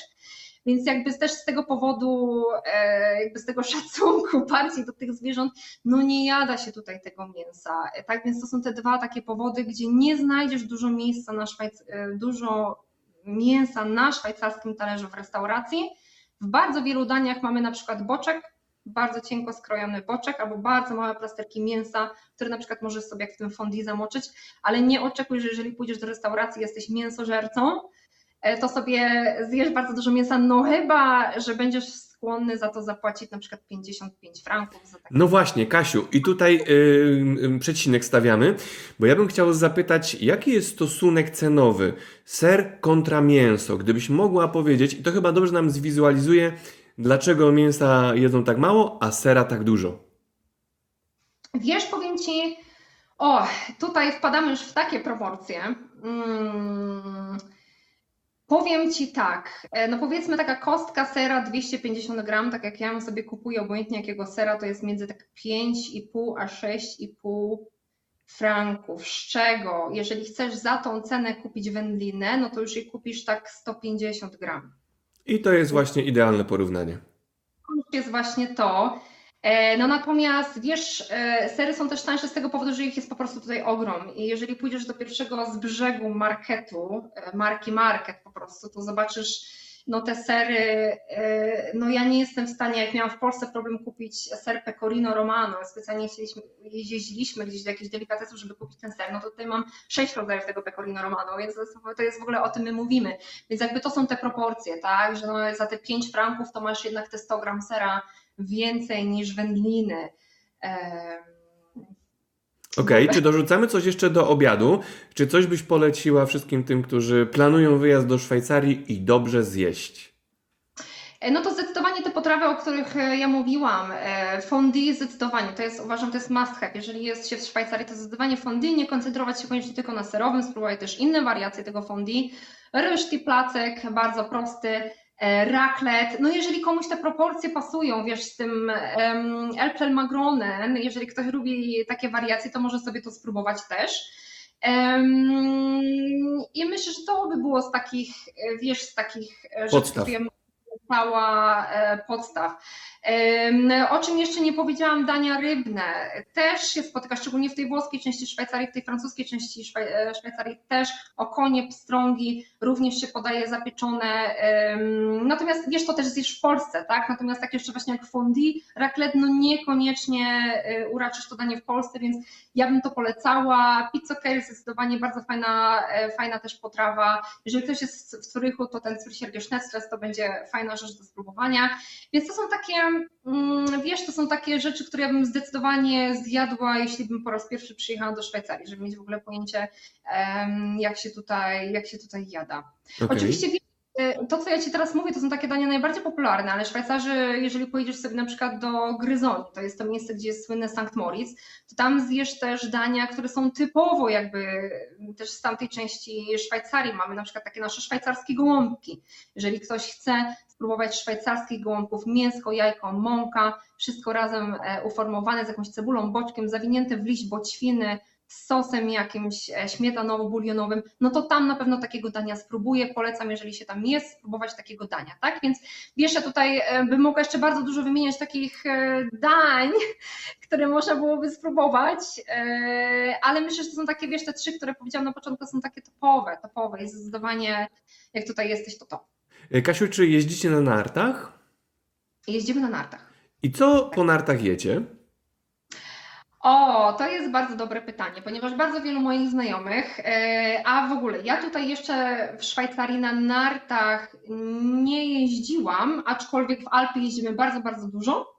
Więc jakby też z tego powodu, e, jakby z tego szacunku bardziej do tych zwierząt, no nie jada się tutaj tego mięsa. Tak więc to są te dwa takie powody, gdzie nie znajdziesz dużo miejsca na Szwajc e, dużo mięsa na szwajcarskim talerzu w restauracji. W bardzo wielu daniach mamy na przykład boczek, bardzo cienko skrojony boczek albo bardzo małe plasterki mięsa, które na przykład możesz sobie jak w tym fondi zamoczyć, ale nie oczekuj, że jeżeli pójdziesz do restauracji, jesteś mięsożercą, e, to sobie zjesz bardzo dużo mięsa, no chyba, że będziesz skłonny za to zapłacić na przykład 55 franków. No właśnie, Kasiu, i tutaj yy, przecinek stawiamy, bo ja bym chciał zapytać, jaki jest stosunek cenowy ser kontra mięso? Gdybyś mogła powiedzieć, i to chyba dobrze nam zwizualizuje, Dlaczego mięsa jedzą tak mało, a sera tak dużo? Wiesz, powiem Ci, o, tutaj wpadamy już w takie proporcje. Hmm, powiem Ci tak, e, no powiedzmy taka kostka sera 250 gram, tak jak ja sobie kupuję, obojętnie jakiego sera, to jest między tak 5,5 a 6,5 franków, z czego jeżeli chcesz za tą cenę kupić wędlinę, no to już jej kupisz tak 150 gram. I to jest właśnie idealne porównanie. To jest właśnie to. E, no natomiast wiesz, e, sery są też tańsze z tego powodu, że ich jest po prostu tutaj ogrom. I jeżeli pójdziesz do pierwszego z brzegu marketu, e, marki market po prostu, to zobaczysz no te sery, e, no ja nie jestem w stanie, jak miałam w Polsce problem kupić ser pecorino romano, specjalnie jeździliśmy gdzieś do jakichś delikatesów, żeby kupić ten ser, no to tutaj mam sześć rodzajów tego pecorino romano, więc to jest, to jest w ogóle o tym my mówimy. Więc jakby to są te proporcje, tak, że no za te 5 franków to masz jednak te 100 gram sera więcej niż wędliny. Okej, okay, czy dorzucamy coś jeszcze do obiadu? Czy coś byś poleciła wszystkim tym, którzy planują wyjazd do Szwajcarii i dobrze zjeść? E, no to zdecydowanie te potrawy, o których e, ja mówiłam. E, fondue zdecydowanie, to jest uważam, to jest must have. Jeżeli jest się w Szwajcarii, to zdecydowanie fondue, nie koncentrować się koniecznie tylko na serowym, spróbować też inne wariacje tego fondue. Ryż, placek, bardzo prosty, E, raclette. No jeżeli komuś te proporcje pasują, wiesz, z tym um, Elplel Magronen, jeżeli ktoś lubi takie wariacje, to może sobie to spróbować też. Um, I myślę, że to by było z takich, wiesz, z takich Podstaw. rzeczy, cała e, podstaw. O czym jeszcze nie powiedziałam, dania rybne też się spotyka, szczególnie w tej włoskiej części Szwajcarii, w tej francuskiej części e, Szwajcarii też okonie, pstrągi również się podaje zapieczone. Natomiast wiesz, to też zjesz w Polsce, tak? Natomiast tak jeszcze właśnie jak fondue, raclette, no niekoniecznie e, uraczysz to danie w Polsce, więc ja bym to polecała. Pizza kale zdecydowanie bardzo fajna, fajna też potrawa. Jeżeli ktoś jest w Zurychu, to ten Zürcher Schnetzles to będzie fajna rzecz do spróbowania. Więc to są takie, mm, wiesz, to są takie rzeczy, które ja bym zdecydowanie zjadła, jeśli bym po raz pierwszy przyjechała do Szwajcarii, żeby mieć w ogóle pojęcie, jak się tutaj, jak się tutaj jada. Okay. Oczywiście Y, to, co ja Ci teraz mówię, to są takie dania najbardziej popularne, ale Szwajcarzy, jeżeli pojedziesz sobie na przykład do Gryzoni, to jest to miejsce, gdzie jest słynne St. Moritz, to tam zjesz też dania, które są typowo jakby też z tamtej części Szwajcarii. Mamy na przykład takie nasze szwajcarskie gołąbki. Jeżeli ktoś chce spróbować szwajcarskich gołąbków, mięsko, jajko, mąka, wszystko razem e, uformowane z jakąś cebulą, boczkiem, zawinięte w liść boćwiny, z sosem jakimś e, śmietanowo-bulionowym, no to tam na pewno takiego dania spróbuję. Polecam, jeżeli się tam jest, spróbować takiego dania, tak? Więc wiesz, ja tutaj e, bym mogła jeszcze bardzo dużo wymieniać takich dań, które można byłoby spróbować, ale myślę, że to są takie, wiesz, te trzy, które powiedziałam na początku, są takie topowe, topowe i zdecydowanie jak tutaj jesteś, to to. Kasiu, czy jeździcie na nartach? Jeździmy na nartach. I co po nartach jecie? O, to jest bardzo dobre pytanie, ponieważ bardzo wielu moich znajomych, e, a w ogóle ja tutaj jeszcze w Szwajcarii na nartach nie jeździłam, aczkolwiek w Alpy jeździmy bardzo, bardzo dużo.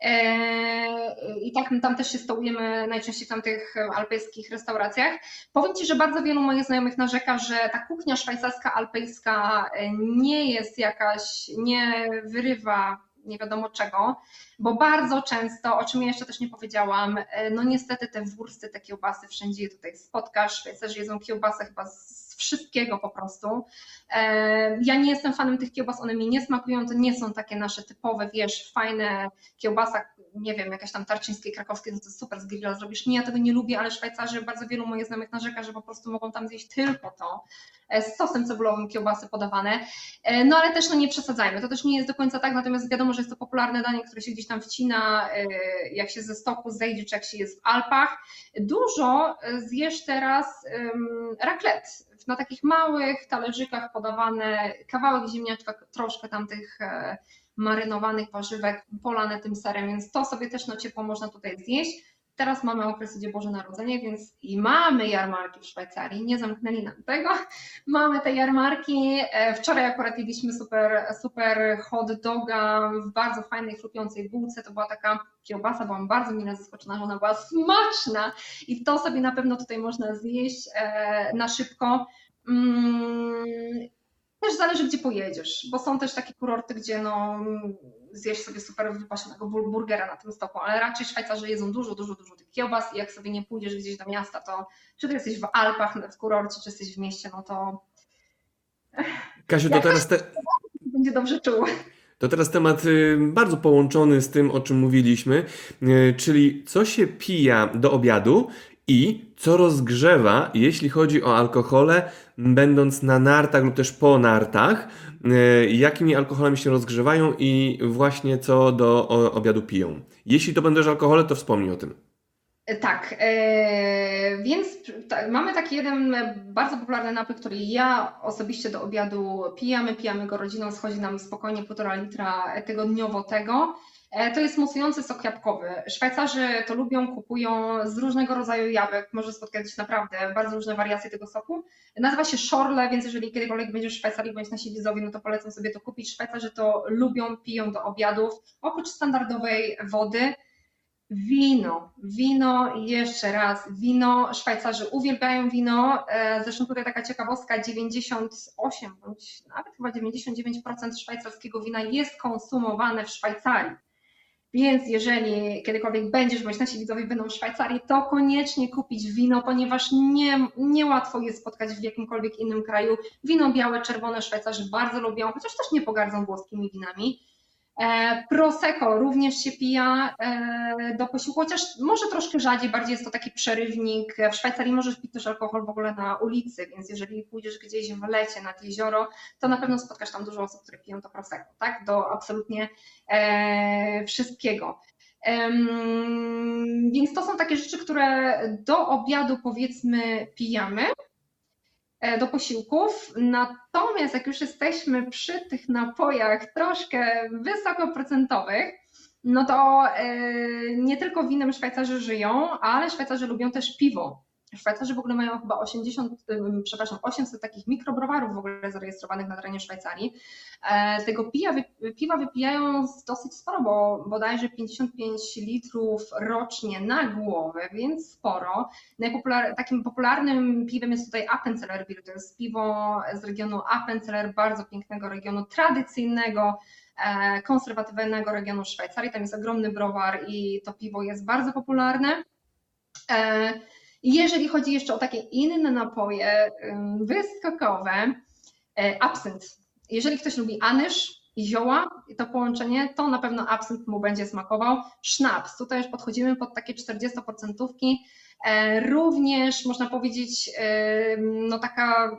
E, I tak tam też się stołujemy najczęściej w tamtych alpejskich restauracjach. Powiem Ci, że bardzo wielu moich znajomych narzeka, że ta kuchnia szwajcarska, alpejska nie jest jakaś, nie wyrywa nie wiadomo czego, bo bardzo często, o czym ja jeszcze też nie powiedziałam, e, no niestety te wursty, te kiełbasy wszędzie je tutaj spotkasz, Szwajcarzy jedzą kiełbasę chyba z wszystkiego po prostu. E, ja nie jestem fanem tych kiełbas, one mi nie smakują, to nie są takie nasze typowe, wiesz, fajne kiełbasa, nie wiem, jakaś tam tarczyńskiej, krakowskiej, no to super z grilla zrobisz. Nie, ja tego nie lubię, ale Szwajcarzy, bardzo wielu moich znajomych narzeka, że po prostu mogą tam zjeść tylko to, e, z sosem cebulowym kiełbasy podawane. E, no ale też no nie przesadzajmy, to też nie jest do końca tak, natomiast wiadomo, że jest to popularne danie, które się gdzieś tam wcina, jak się ze stoku zejdzie, czy jak się jest w Alpach. Dużo zjesz teraz um, raclette na takich małych talerzykach podawane kawałek ziemniaczka, troszkę tamtych e, marynowanych warzywek polane tym serem, więc to sobie też na ciepło można tutaj zjeść. Teraz mamy okres, gdzie Boże Narodzenie, więc i mamy jarmarki w Szwajcarii, nie zamknęli nam tego. Mamy te jarmarki. E, wczoraj akurat jedliśmy super, super hot doga w bardzo fajnej, chrupiącej bułce. To była taka kiełbasa, byłam bardzo mile zaskoczona, że ona była smaczna i to sobie na pewno tutaj można zjeść e, na szybko. Też zależy, gdzie pojedziesz, bo są też takie kurorty, gdzie no, zjesz sobie super wypasionego burgera na tym stoku, ale raczej Szwajcarzy jedzą dużo, dużo, dużo tych kiełbas i jak sobie nie pójdziesz gdzieś do miasta, to czy ty jesteś w Alpach, w kurorcie, czy jesteś w mieście, no to... Kasiu, to teraz... Te... Będzie dobrze czuł. To teraz temat y, bardzo połączony z tym, o czym mówiliśmy, y, czyli co się pija do obiadu i co rozgrzewa, jeśli chodzi o alkohole, będąc na nartach lub też po nartach, e, jakimi alkoholami się rozgrzewają i właśnie co do obiadu piją. Jeśli to będą alkohole, to wspomnij o tym. Tak, e, więc mamy taki jeden bardzo popularny napój, który ja osobiście do obiadu pijamy, pijamy go rodziną, schodzi nam spokojnie półtora litra tygodniowo tego. E, to jest musujący sok jabłkowy. Szwajcarzy to lubią, kupują z różnego rodzaju jabłek. Może spotkać naprawdę bardzo różne wariacje tego soku. Nazywa się Schorle, więc jeżeli kiedykolwiek będziesz w Szwajcarii bądź na Siedlizowie, no to polecam sobie to kupić. Szwajcarzy to lubią, piją do obiadów. Oprócz standardowej wody, Wino, wino jeszcze raz wino. Szwajcarzy uwielbiają wino. E, zresztą tutaj taka ciekawostka: 98 bądź nawet chyba 99% szwajcarskiego wina jest konsumowane w Szwajcarii. Więc jeżeli kiedykolwiek będziesz, bądź nasi widzowie będą w Szwajcarii, to koniecznie kupić wino, ponieważ nie, niełatwo jest spotkać w jakimkolwiek innym kraju. Wino białe, czerwone Szwajcarzy bardzo lubią, chociaż też nie pogardzą włoskimi winami. E, Prosecco również się pija e, do posiłku, chociaż może troszkę rzadziej, bardziej jest to taki przerywnik. W Szwajcarii możesz pić też alkohol w ogóle na ulicy, więc jeżeli pójdziesz gdzieś w lecie nad jezioro, to na pewno spotkasz tam dużo osób, które piją to Prosecco, tak? Do absolutnie e, wszystkiego. Więc to są takie rzeczy, które do obiadu powiedzmy pijamy. E, do posiłków. Natomiast jak już jesteśmy przy tych napojach troszkę wysokoprocentowych, no to e, nie tylko winem Szwajcarzy żyją, ale Szwajcarzy lubią też piwo. Szwajcarzy w ogóle mają chyba 80, przepraszam, 800 takich mikrobrowarów w ogóle zarejestrowanych na terenie Szwajcarii. E, tego piwa, piwa wypijają dosyć sporo, bo bodajże 55 litrów rocznie na głowę, więc sporo. Najpopular, takim popularnym piwem jest tutaj Appenzeller Bier, to jest piwo z regionu Appenzeller, bardzo pięknego regionu, tradycyjnego, e, konserwatywnego regionu Szwajcarii. Tam jest ogromny browar i to piwo jest bardzo popularne. Jeżeli chodzi jeszcze o takie inne napoje wyskokowe, e, absynt. Jeżeli ktoś lubi anyż i zioła, to połączenie, to na pewno absynt mu będzie smakował. Sznaps, tutaj już podchodzimy pod takie 40%. E, również można powiedzieć, no taka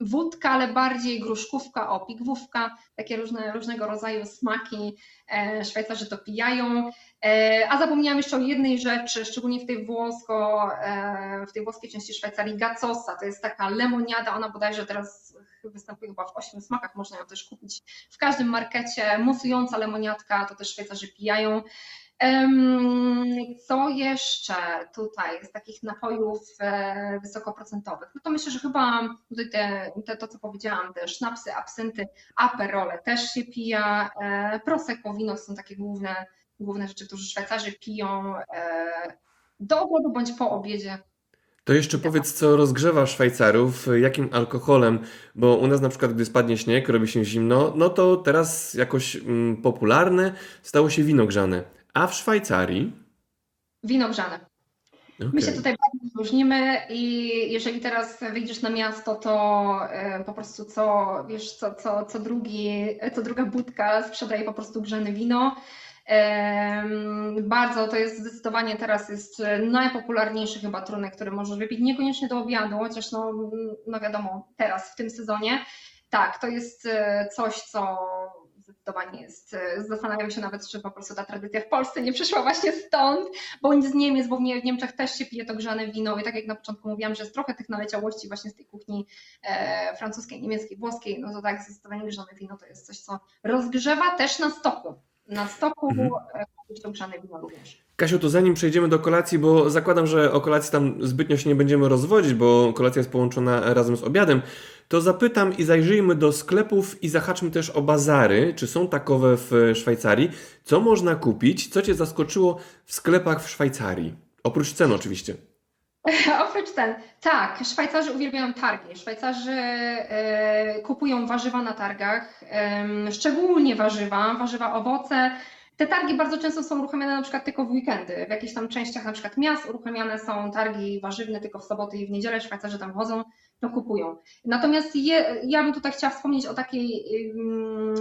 wódka, ale bardziej gruszkówka, o pigwówka, takie różne, różnego rodzaju smaki. E, Szwajcarzy to pijają. E, a zapomniałam jeszcze o jednej rzeczy, szczególnie w tej, włosko, e, w tej włoskiej części Szwajcarii, gacosa. To jest taka lemoniada, ona bodajże teraz występuje chyba w ośmiu smakach, można ją też kupić w każdym markecie. Musująca lemoniadka, to też Szwajcarzy pijają. Co jeszcze tutaj z takich napojów e, wysokoprocentowych? No to myślę, że chyba tutaj te, te, to, co powiedziałam, te sznapsy, absynty, aperole też się pija, e, prosecco, wino są takie główne, główne rzeczy, które Szwajcarzy piją e, do obiadu bądź po obiedzie. To jeszcze powiedz, co rozgrzewa Szwajcarów, jakim alkoholem, bo u nas na przykład, gdy spadnie śnieg, robi się zimno, no to teraz jakoś mm, popularne stało się wino grzane. A w Szwajcarii? Wino grzane. Okay. My się tutaj bardzo różnimy i jeżeli teraz wyjdziesz na miasto, to e, po prostu co, wiesz, co, co, co, drugi, co druga budka sprzedaje po prostu grzane wino. Bardzo to jest zdecydowanie teraz jest najpopularniejszy chyba trunek, który możesz wypić, niekoniecznie do obiadu, chociaż no, no wiadomo, teraz w tym sezonie. Tak, to jest e, coś, co zdecydowanie jest. E, zastanawiam się nawet, czy po prostu ta tradycja w Polsce nie przyszła właśnie stąd, bądź z Niemiec, bo w Niemczech też się pije to grzane wino i tak jak na początku mówiłam, że jest trochę tych naleciałości właśnie z tej kuchni e, francuskiej, niemieckiej, włoskiej, no to tak, zdecydowanie grzane wino to jest coś, co rozgrzewa też na stoku. Na stoku mhm. E, to grzane wino również. Kasiu, to zanim przejdziemy do kolacji, bo zakładam, że o kolacji tam zbytnio się nie będziemy rozwodzić, bo kolacja jest połączona razem z obiadem, to zapytam i zajrzyjmy do sklepów i zahaczmy też o bazary, czy są takowe w Szwajcarii. Co można kupić? Co Cię zaskoczyło w sklepach w Szwajcarii? Oprócz cen oczywiście. Oprócz cen. Tak, Szwajcarzy uwielbiają targi. Szwajcarzy y, kupują warzywa na targach, szczególnie warzywa, warzywa, owoce. Te targi bardzo często są uruchamiane na przykład tylko w weekendy. W jakichś tam częściach na przykład miast uruchamiane są targi warzywne tylko w soboty i w niedzielę. Szwajcarzy tam chodzą to kupują. Natomiast je, ja bym tutaj chciała wspomnieć o takiej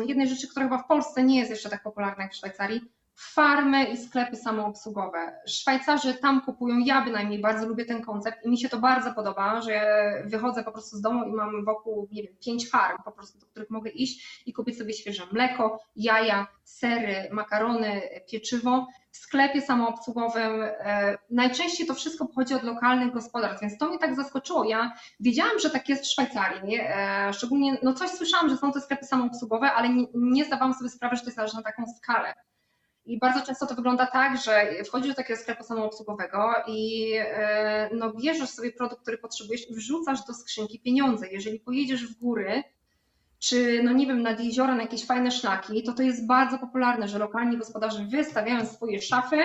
jednej rzeczy, która chyba w Polsce nie jest jeszcze tak popularna jak w Szwajcarii. Farmy i sklepy samoobsługowe. Szwajcarzy tam kupują, ja bynajmniej bardzo lubię ten koncept i mi się to bardzo podoba, że wychodzę po prostu z domu i mam wokół, nie wiem, pięć farm po prostu, do których mogę iść i kupić sobie świeże mleko, jaja, sery, makarony, pieczywo. W sklepie samoobsługowym e, najczęściej to wszystko pochodzi od lokalnych gospodarstw, więc to mnie tak zaskoczyło. Ja wiedziałam, że tak jest w Szwajcarii, nie? E, szczególnie, no coś słyszałam, że są te sklepy samoobsługowe, ale nie, nie zdawałam sobie sprawy, że to jest aż na taką skalę. I bardzo często to wygląda tak, że wchodzisz do takiego sklepu samoobsługowego i e, no, bierzesz sobie produkt, który potrzebujesz i wrzucasz do skrzynki pieniądze. Jeżeli pojedziesz w góry, czy no nie wiem, nad jeziora na jakieś fajne szlaki, to to jest bardzo popularne, że lokalni gospodarze wystawiają swoje szafy,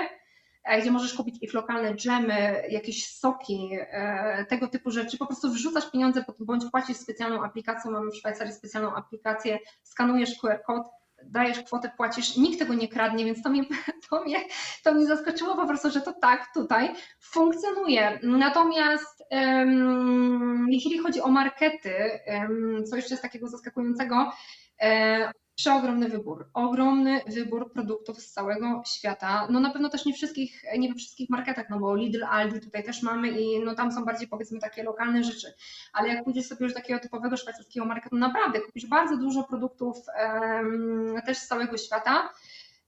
e, gdzie możesz kupić ich lokalne dżemy, jakieś soki, e, tego typu rzeczy. Po prostu wrzucasz pieniądze bądź płacisz specjalną aplikacją. Mamy w Szwajcarii specjalną aplikację, skanujesz QR kod dajesz kwotę, płacisz, nikt tego nie kradnie, więc to mnie, to mnie, to mnie zaskoczyło po prostu, że to tak tutaj funkcjonuje. Natomiast um, jeśli chodzi o markety, um, co jeszcze jest takiego zaskakującego, um, Przeogromny wybór, ogromny wybór produktów z całego świata. No na pewno też nie wszystkich, nie we wszystkich marketach, no bo Lidl, Aldi tutaj też mamy i no tam są bardziej powiedzmy takie lokalne rzeczy. Ale jak pójdziesz sobie już takiego typowego szwajcarskiego marketu, naprawdę kupisz bardzo dużo produktów um, też z całego świata.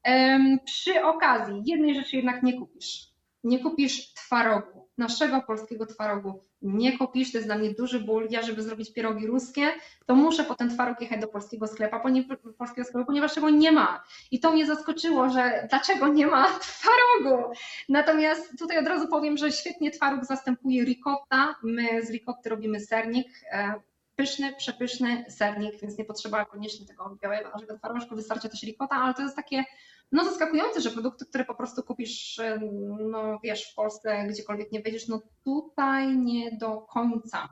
Um, przy okazji jednej rzeczy jednak nie kupisz. Nie kupisz twarogu, naszego polskiego twarogu nie kupisz, to jest dla mnie duży ból. Ja, żeby zrobić pierogi ruskie, to muszę potem twaróg jechać do polskiego sklepa, polskiego sklepu, ponieważ tego nie ma. I to mnie zaskoczyło, że dlaczego nie ma twarogu. Natomiast tutaj od razu powiem, że świetnie twaróg zastępuje ricotta. My z ricotty robimy sernik. Pyszny, przepyszny sernik, więc nie potrzeba koniecznie tego białego naszego twarożku, wystarczy też ricotta, ale to jest takie no zaskakujące, że produkty, które po prostu kupisz, no wiesz, w Polsce, gdziekolwiek nie będziesz, no tutaj nie do końca.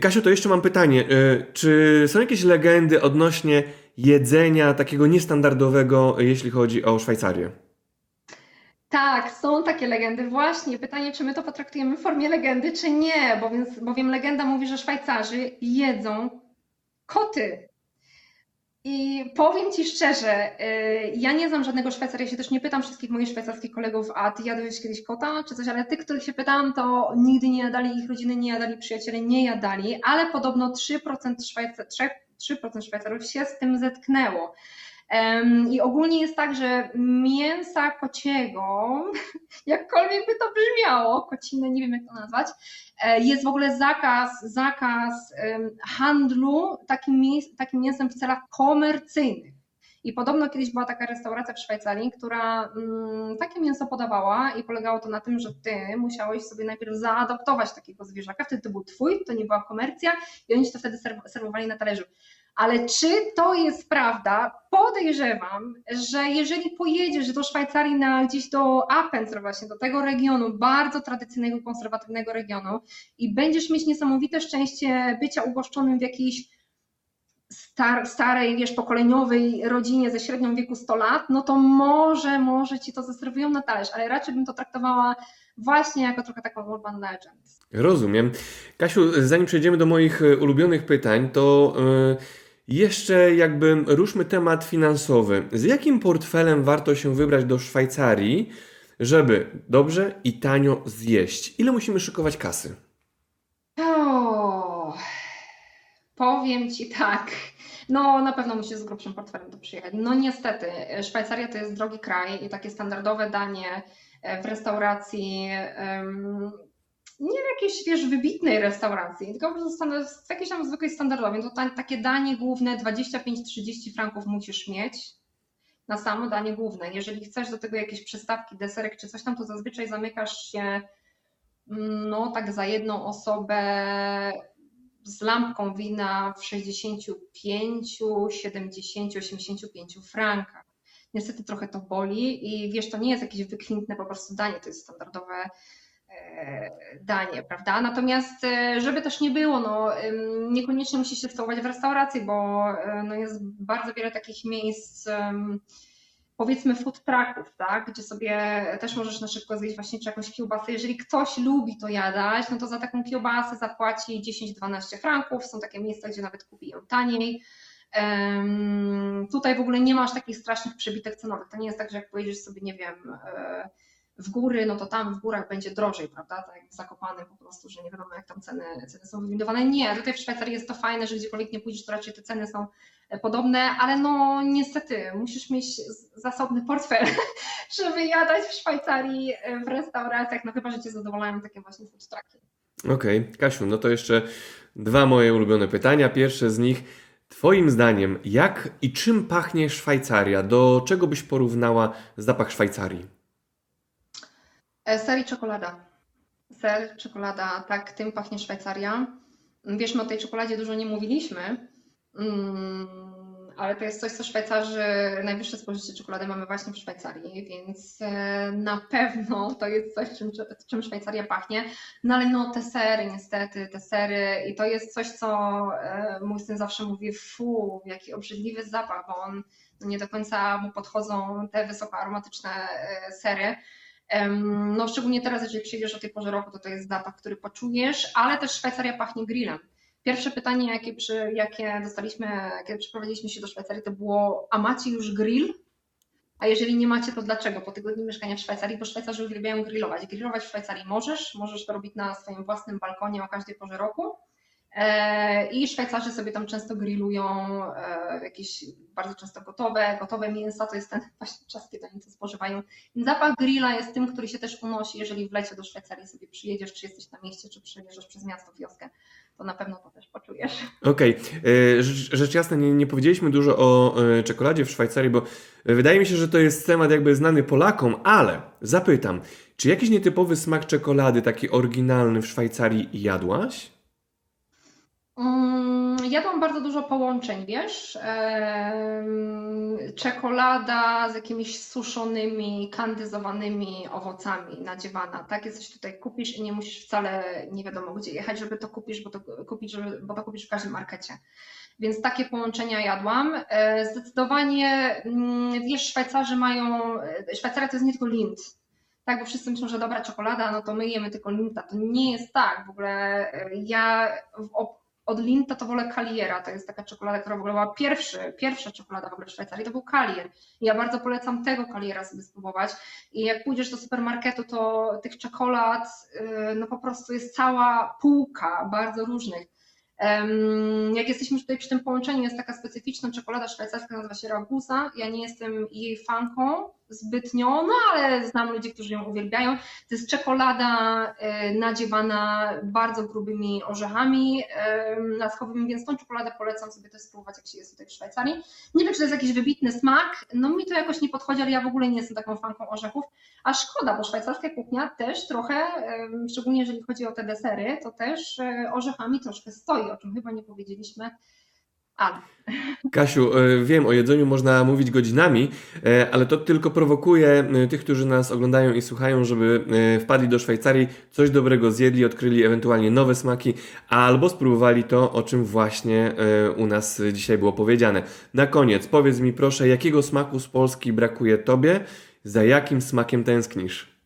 Kasiu, to jeszcze mam pytanie. E, czy są jakieś legendy odnośnie jedzenia takiego niestandardowego, jeśli chodzi o Szwajcarię? Tak, są takie legendy. Właśnie pytanie, czy my to potraktujemy w formie legendy, czy nie, bowiem, bowiem legenda mówi, że Szwajcarzy jedzą koty. I powiem Ci szczerze, y, ja nie znam żadnego Szwajcara, ja się też nie pytam wszystkich moich szwajcarskich kolegów, a Ty jadłeś kiedyś kota czy coś, ale tych, których się pytałam, to nigdy nie jadali, ich rodziny nie jadali, przyjaciele nie jadali, ale podobno 3% Szwajcar, 3% Szwajcarów się z tym zetknęło. I ogólnie jest tak, że mięsa kociego, jakkolwiek by to brzmiało, kociny, nie wiem jak to nazwać, e, jest w ogóle zakaz, zakaz handlu takim, takim mięsem w celach komercyjnych. I podobno kiedyś była taka restauracja w Szwajcarii, która mm, takie mięso podawała i polegało to na tym, że ty musiałeś sobie najpierw zaadoptować takiego zwierzaka, wtedy to był twój, to nie była komercja i oni ci to wtedy serwowali na talerzu. Ale czy to jest prawda? Podejrzewam, że jeżeli pojedziesz do Szwajcarii na gdzieś do Apenzor właśnie, do tego regionu, bardzo tradycyjnego, konserwatywnego regionu i będziesz mieć niesamowite szczęście bycia ugoszczonym w jakiejś star, starej, wiesz, pokoleniowej rodzinie ze średnią wieku 100 lat, no to może, może ci to zaserwują na talerz, ale raczej bym to traktowała właśnie jako trochę taką urban legend. Rozumiem. Kasiu, zanim przejdziemy do moich e, ulubionych pytań, to... Yy jeszcze jakby ruszmy temat finansowy. Z jakim portfelem warto się wybrać do Szwajcarii, żeby dobrze i tanio zjeść? Ile musimy szykować kasy? O, powiem Ci tak. No, na pewno musisz z grubszym portfelem to przyjechać. No niestety, Szwajcaria to jest drogi kraj i takie standardowe danie w restauracji nie w jakiejś, wiesz, wybitnej restauracji, tylko w jakiejś tam zwykłej standardowej. To takie danie główne 25-30 franków musisz mieć na samo danie główne. Jeżeli chcesz do tego jakieś przystawki, deserek czy coś tam, to zazwyczaj zamykasz się mm, no tak za jedną osobę z lampką wina w 65, 70, 85 frankach. Niestety trochę to boli i wiesz, to nie jest jakieś wykwintne po prostu danie, to jest standardowe danie, prawda? Natomiast, e, żeby też nie było, no, niekoniecznie musi się stołować w restauracji, bo e, no, jest bardzo wiele takich miejsc, powiedzmy food trucków, tak? gdzie sobie też możesz na szybko zjeść właśnie czy jakąś kiełbasę. Jeżeli ktoś lubi to jadać, no to za taką kiełbasę zapłaci 10-12 franków. Są takie miejsca, gdzie nawet kupi ją taniej. Em, Tutaj w ogóle nie masz takich strasznych przebitek cenowych. To nie jest tak, że jak pojedziesz sobie, nie wiem, e, w góry, no to tam w górach będzie drożej, prawda? Tak jak po prostu, że nie wiadomo jak tam ceny, ceny są wywindowane. Nie, tutaj w Szwajcarii jest to fajne, że gdziekolwiek nie pójdziesz, to raczej te ceny są e, podobne, ale no niestety musisz mieć zasobny portfel, żeby jadać w Szwajcarii e, w restauracjach, no chyba, że cię zadowalają takie właśnie food. Okej, Kasiu, no to jeszcze dwa moje ulubione pytania. Pierwsze z nich, Twoim zdaniem, jak i czym pachnie Szwajcaria? Do czego byś porównała zapach Szwajcarii? E, Ser i czekolada. Ser, czekolada, tak, tym pachnie Szwajcaria. Wiesz, my o tej czekoladzie dużo nie mówiliśmy, mm, ale to jest coś, co Szwajcarzy, najwyższe spożycie czekolady mamy właśnie w Szwajcarii, więc e, na pewno to jest coś, czym, czym Szwajcaria pachnie. No ale no te sery, niestety, te sery i to jest coś, co e, mój syn zawsze mówi, fu, jaki obrzydliwy zapach, bo on no nie do końca mu podchodzą te wysoko aromatyczne sery. No szczególnie teraz, jeżeli przyjdziesz o tej porze roku, to to jest zapach, który poczujesz, ale też Szwajcaria pachnie grillem. Pierwsze pytanie, jakie, przy, jakie dostaliśmy, kiedy przeprowadziliśmy się do Szwajcarii, to było, a macie już grill? A jeżeli nie macie, to dlaczego? Po tygodniu mieszkania w Szwajcarii, bo Szwajcarzy uwielbiają grillować. Grillować w Szwajcarii możesz, możesz to robić na swoim własnym balkonie o każdej porze roku. E, I Szwajcarzy sobie tam często grillują e, jakieś bardzo często gotowe, gotowe mięsa, to jest ten właśnie czas, kiedy oni to spożywają. Zapach grilla jest tym, który się też unosi, jeżeli w lecie do Szwajcarii sobie przyjedziesz, czy jesteś na mieście, czy przejeżdżasz przez miasto, wioskę, to na pewno to też poczujesz. Okej, e, rzecz, jasna, nie, nie powiedzieliśmy dużo o czekoladzie w Szwajcarii, bo wydaje mi się, że to jest temat jakby znany Polakom, ale zapytam, czy jakiś nietypowy smak czekolady, taki oryginalny w Szwajcarii jadłaś? Mm, Jadłam bardzo dużo połączeń, wiesz? Czekolada z jakimiś suszonymi, kandyzowanymi owocami nadziewana. Takie coś tutaj kupisz i nie musisz wcale nie wiadomo gdzie jechać, żeby to kupisz, bo to kupić, żeby, bo to kupisz w każdym markecie. Więc takie połączenia jadłam. E, Zdecydowanie, mm, wiesz, Szwajcarzy mają, e, Szwajcaria to jest nie tylko Lindt. Tak, bo wszyscy myślą, że dobra czekolada, no to my jemy tylko Lindta. To nie jest tak. W ogóle e, ja w od Linta to wolę Kaliera. To jest taka czekolada, która w ogóle była pierwszy, pierwsza czekolada w ogóle w Szwajcarii, to był Kalier. I ja bardzo polecam tego Kaliera sobie spróbować. I jak pójdziesz do supermarketu, to tych czekolad yy, no po prostu jest cała półka bardzo różnych. Jak jesteśmy tutaj przy tym połączeniu, jest taka specyficzna czekolada szwajcarska, nazywa się Ragusa. Ja nie jestem jej fanką zbytnio, no ale znam ludzi, którzy ją uwielbiają. To jest czekolada e, nadziewana bardzo grubymi orzechami e, laskowymi, więc tą czekoladę polecam sobie też spróbować, jak się jest tutaj w Szwajcarii. Nie wiem, czy to jest jakiś wybitny smak, no mi to jakoś nie podchodzi, ale ja w ogóle nie jestem taką fanką orzechów, a szkoda, bo szwajcarska kuchnia też trochę, e, szczególnie jeżeli chodzi o te desery, to też orzechami troszkę stoi, o czym chyba nie powiedzieliśmy, ale Kasiu, e, wiem, o jedzeniu można mówić godzinami, e, ale to tylko prowokuje e, tych, którzy nas oglądają i słuchają, żeby wpadli do Szwajcarii, coś dobrego zjedli, odkryli ewentualnie nowe smaki, albo spróbowali to, o czym właśnie u nas dzisiaj było powiedziane. Na koniec, powiedz mi proszę, jakiego smaku z Polski brakuje Tobie, za jakim smakiem tęsknisz?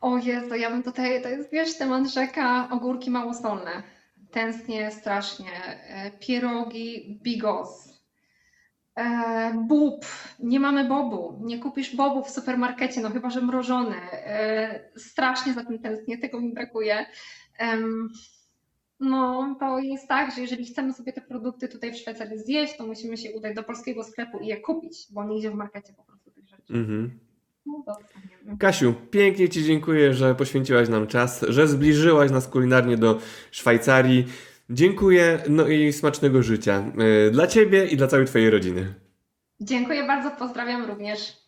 O Jezu, ja bym tutaj, to jest wiesz, temat rzeka, ogórki małosolne. Tęsknię strasznie. E, Pierogi, bigos. E, bób, nie mamy bobu, nie kupisz bobu w supermarkecie, no chyba, że mrożony. E, strasznie za tym tęsknię, tego mi brakuje. No, to jest tak, że jeżeli chcemy sobie te produkty tutaj w Szwajcarii zjeść, to musimy się udać do polskiego sklepu i je kupić, bo nie idzie w markecie po prostu tych rzeczy. Mhm. No. Kasiu, pięknie Ci dziękuję, że poświęciłaś nam czas, że zbliżyłaś nas kulinarnie do Szwajcarii. Dziękuję, no i smacznego życia e, dla Ciebie i dla całej Twojej rodziny. Dziękuję bardzo, pozdrawiam również.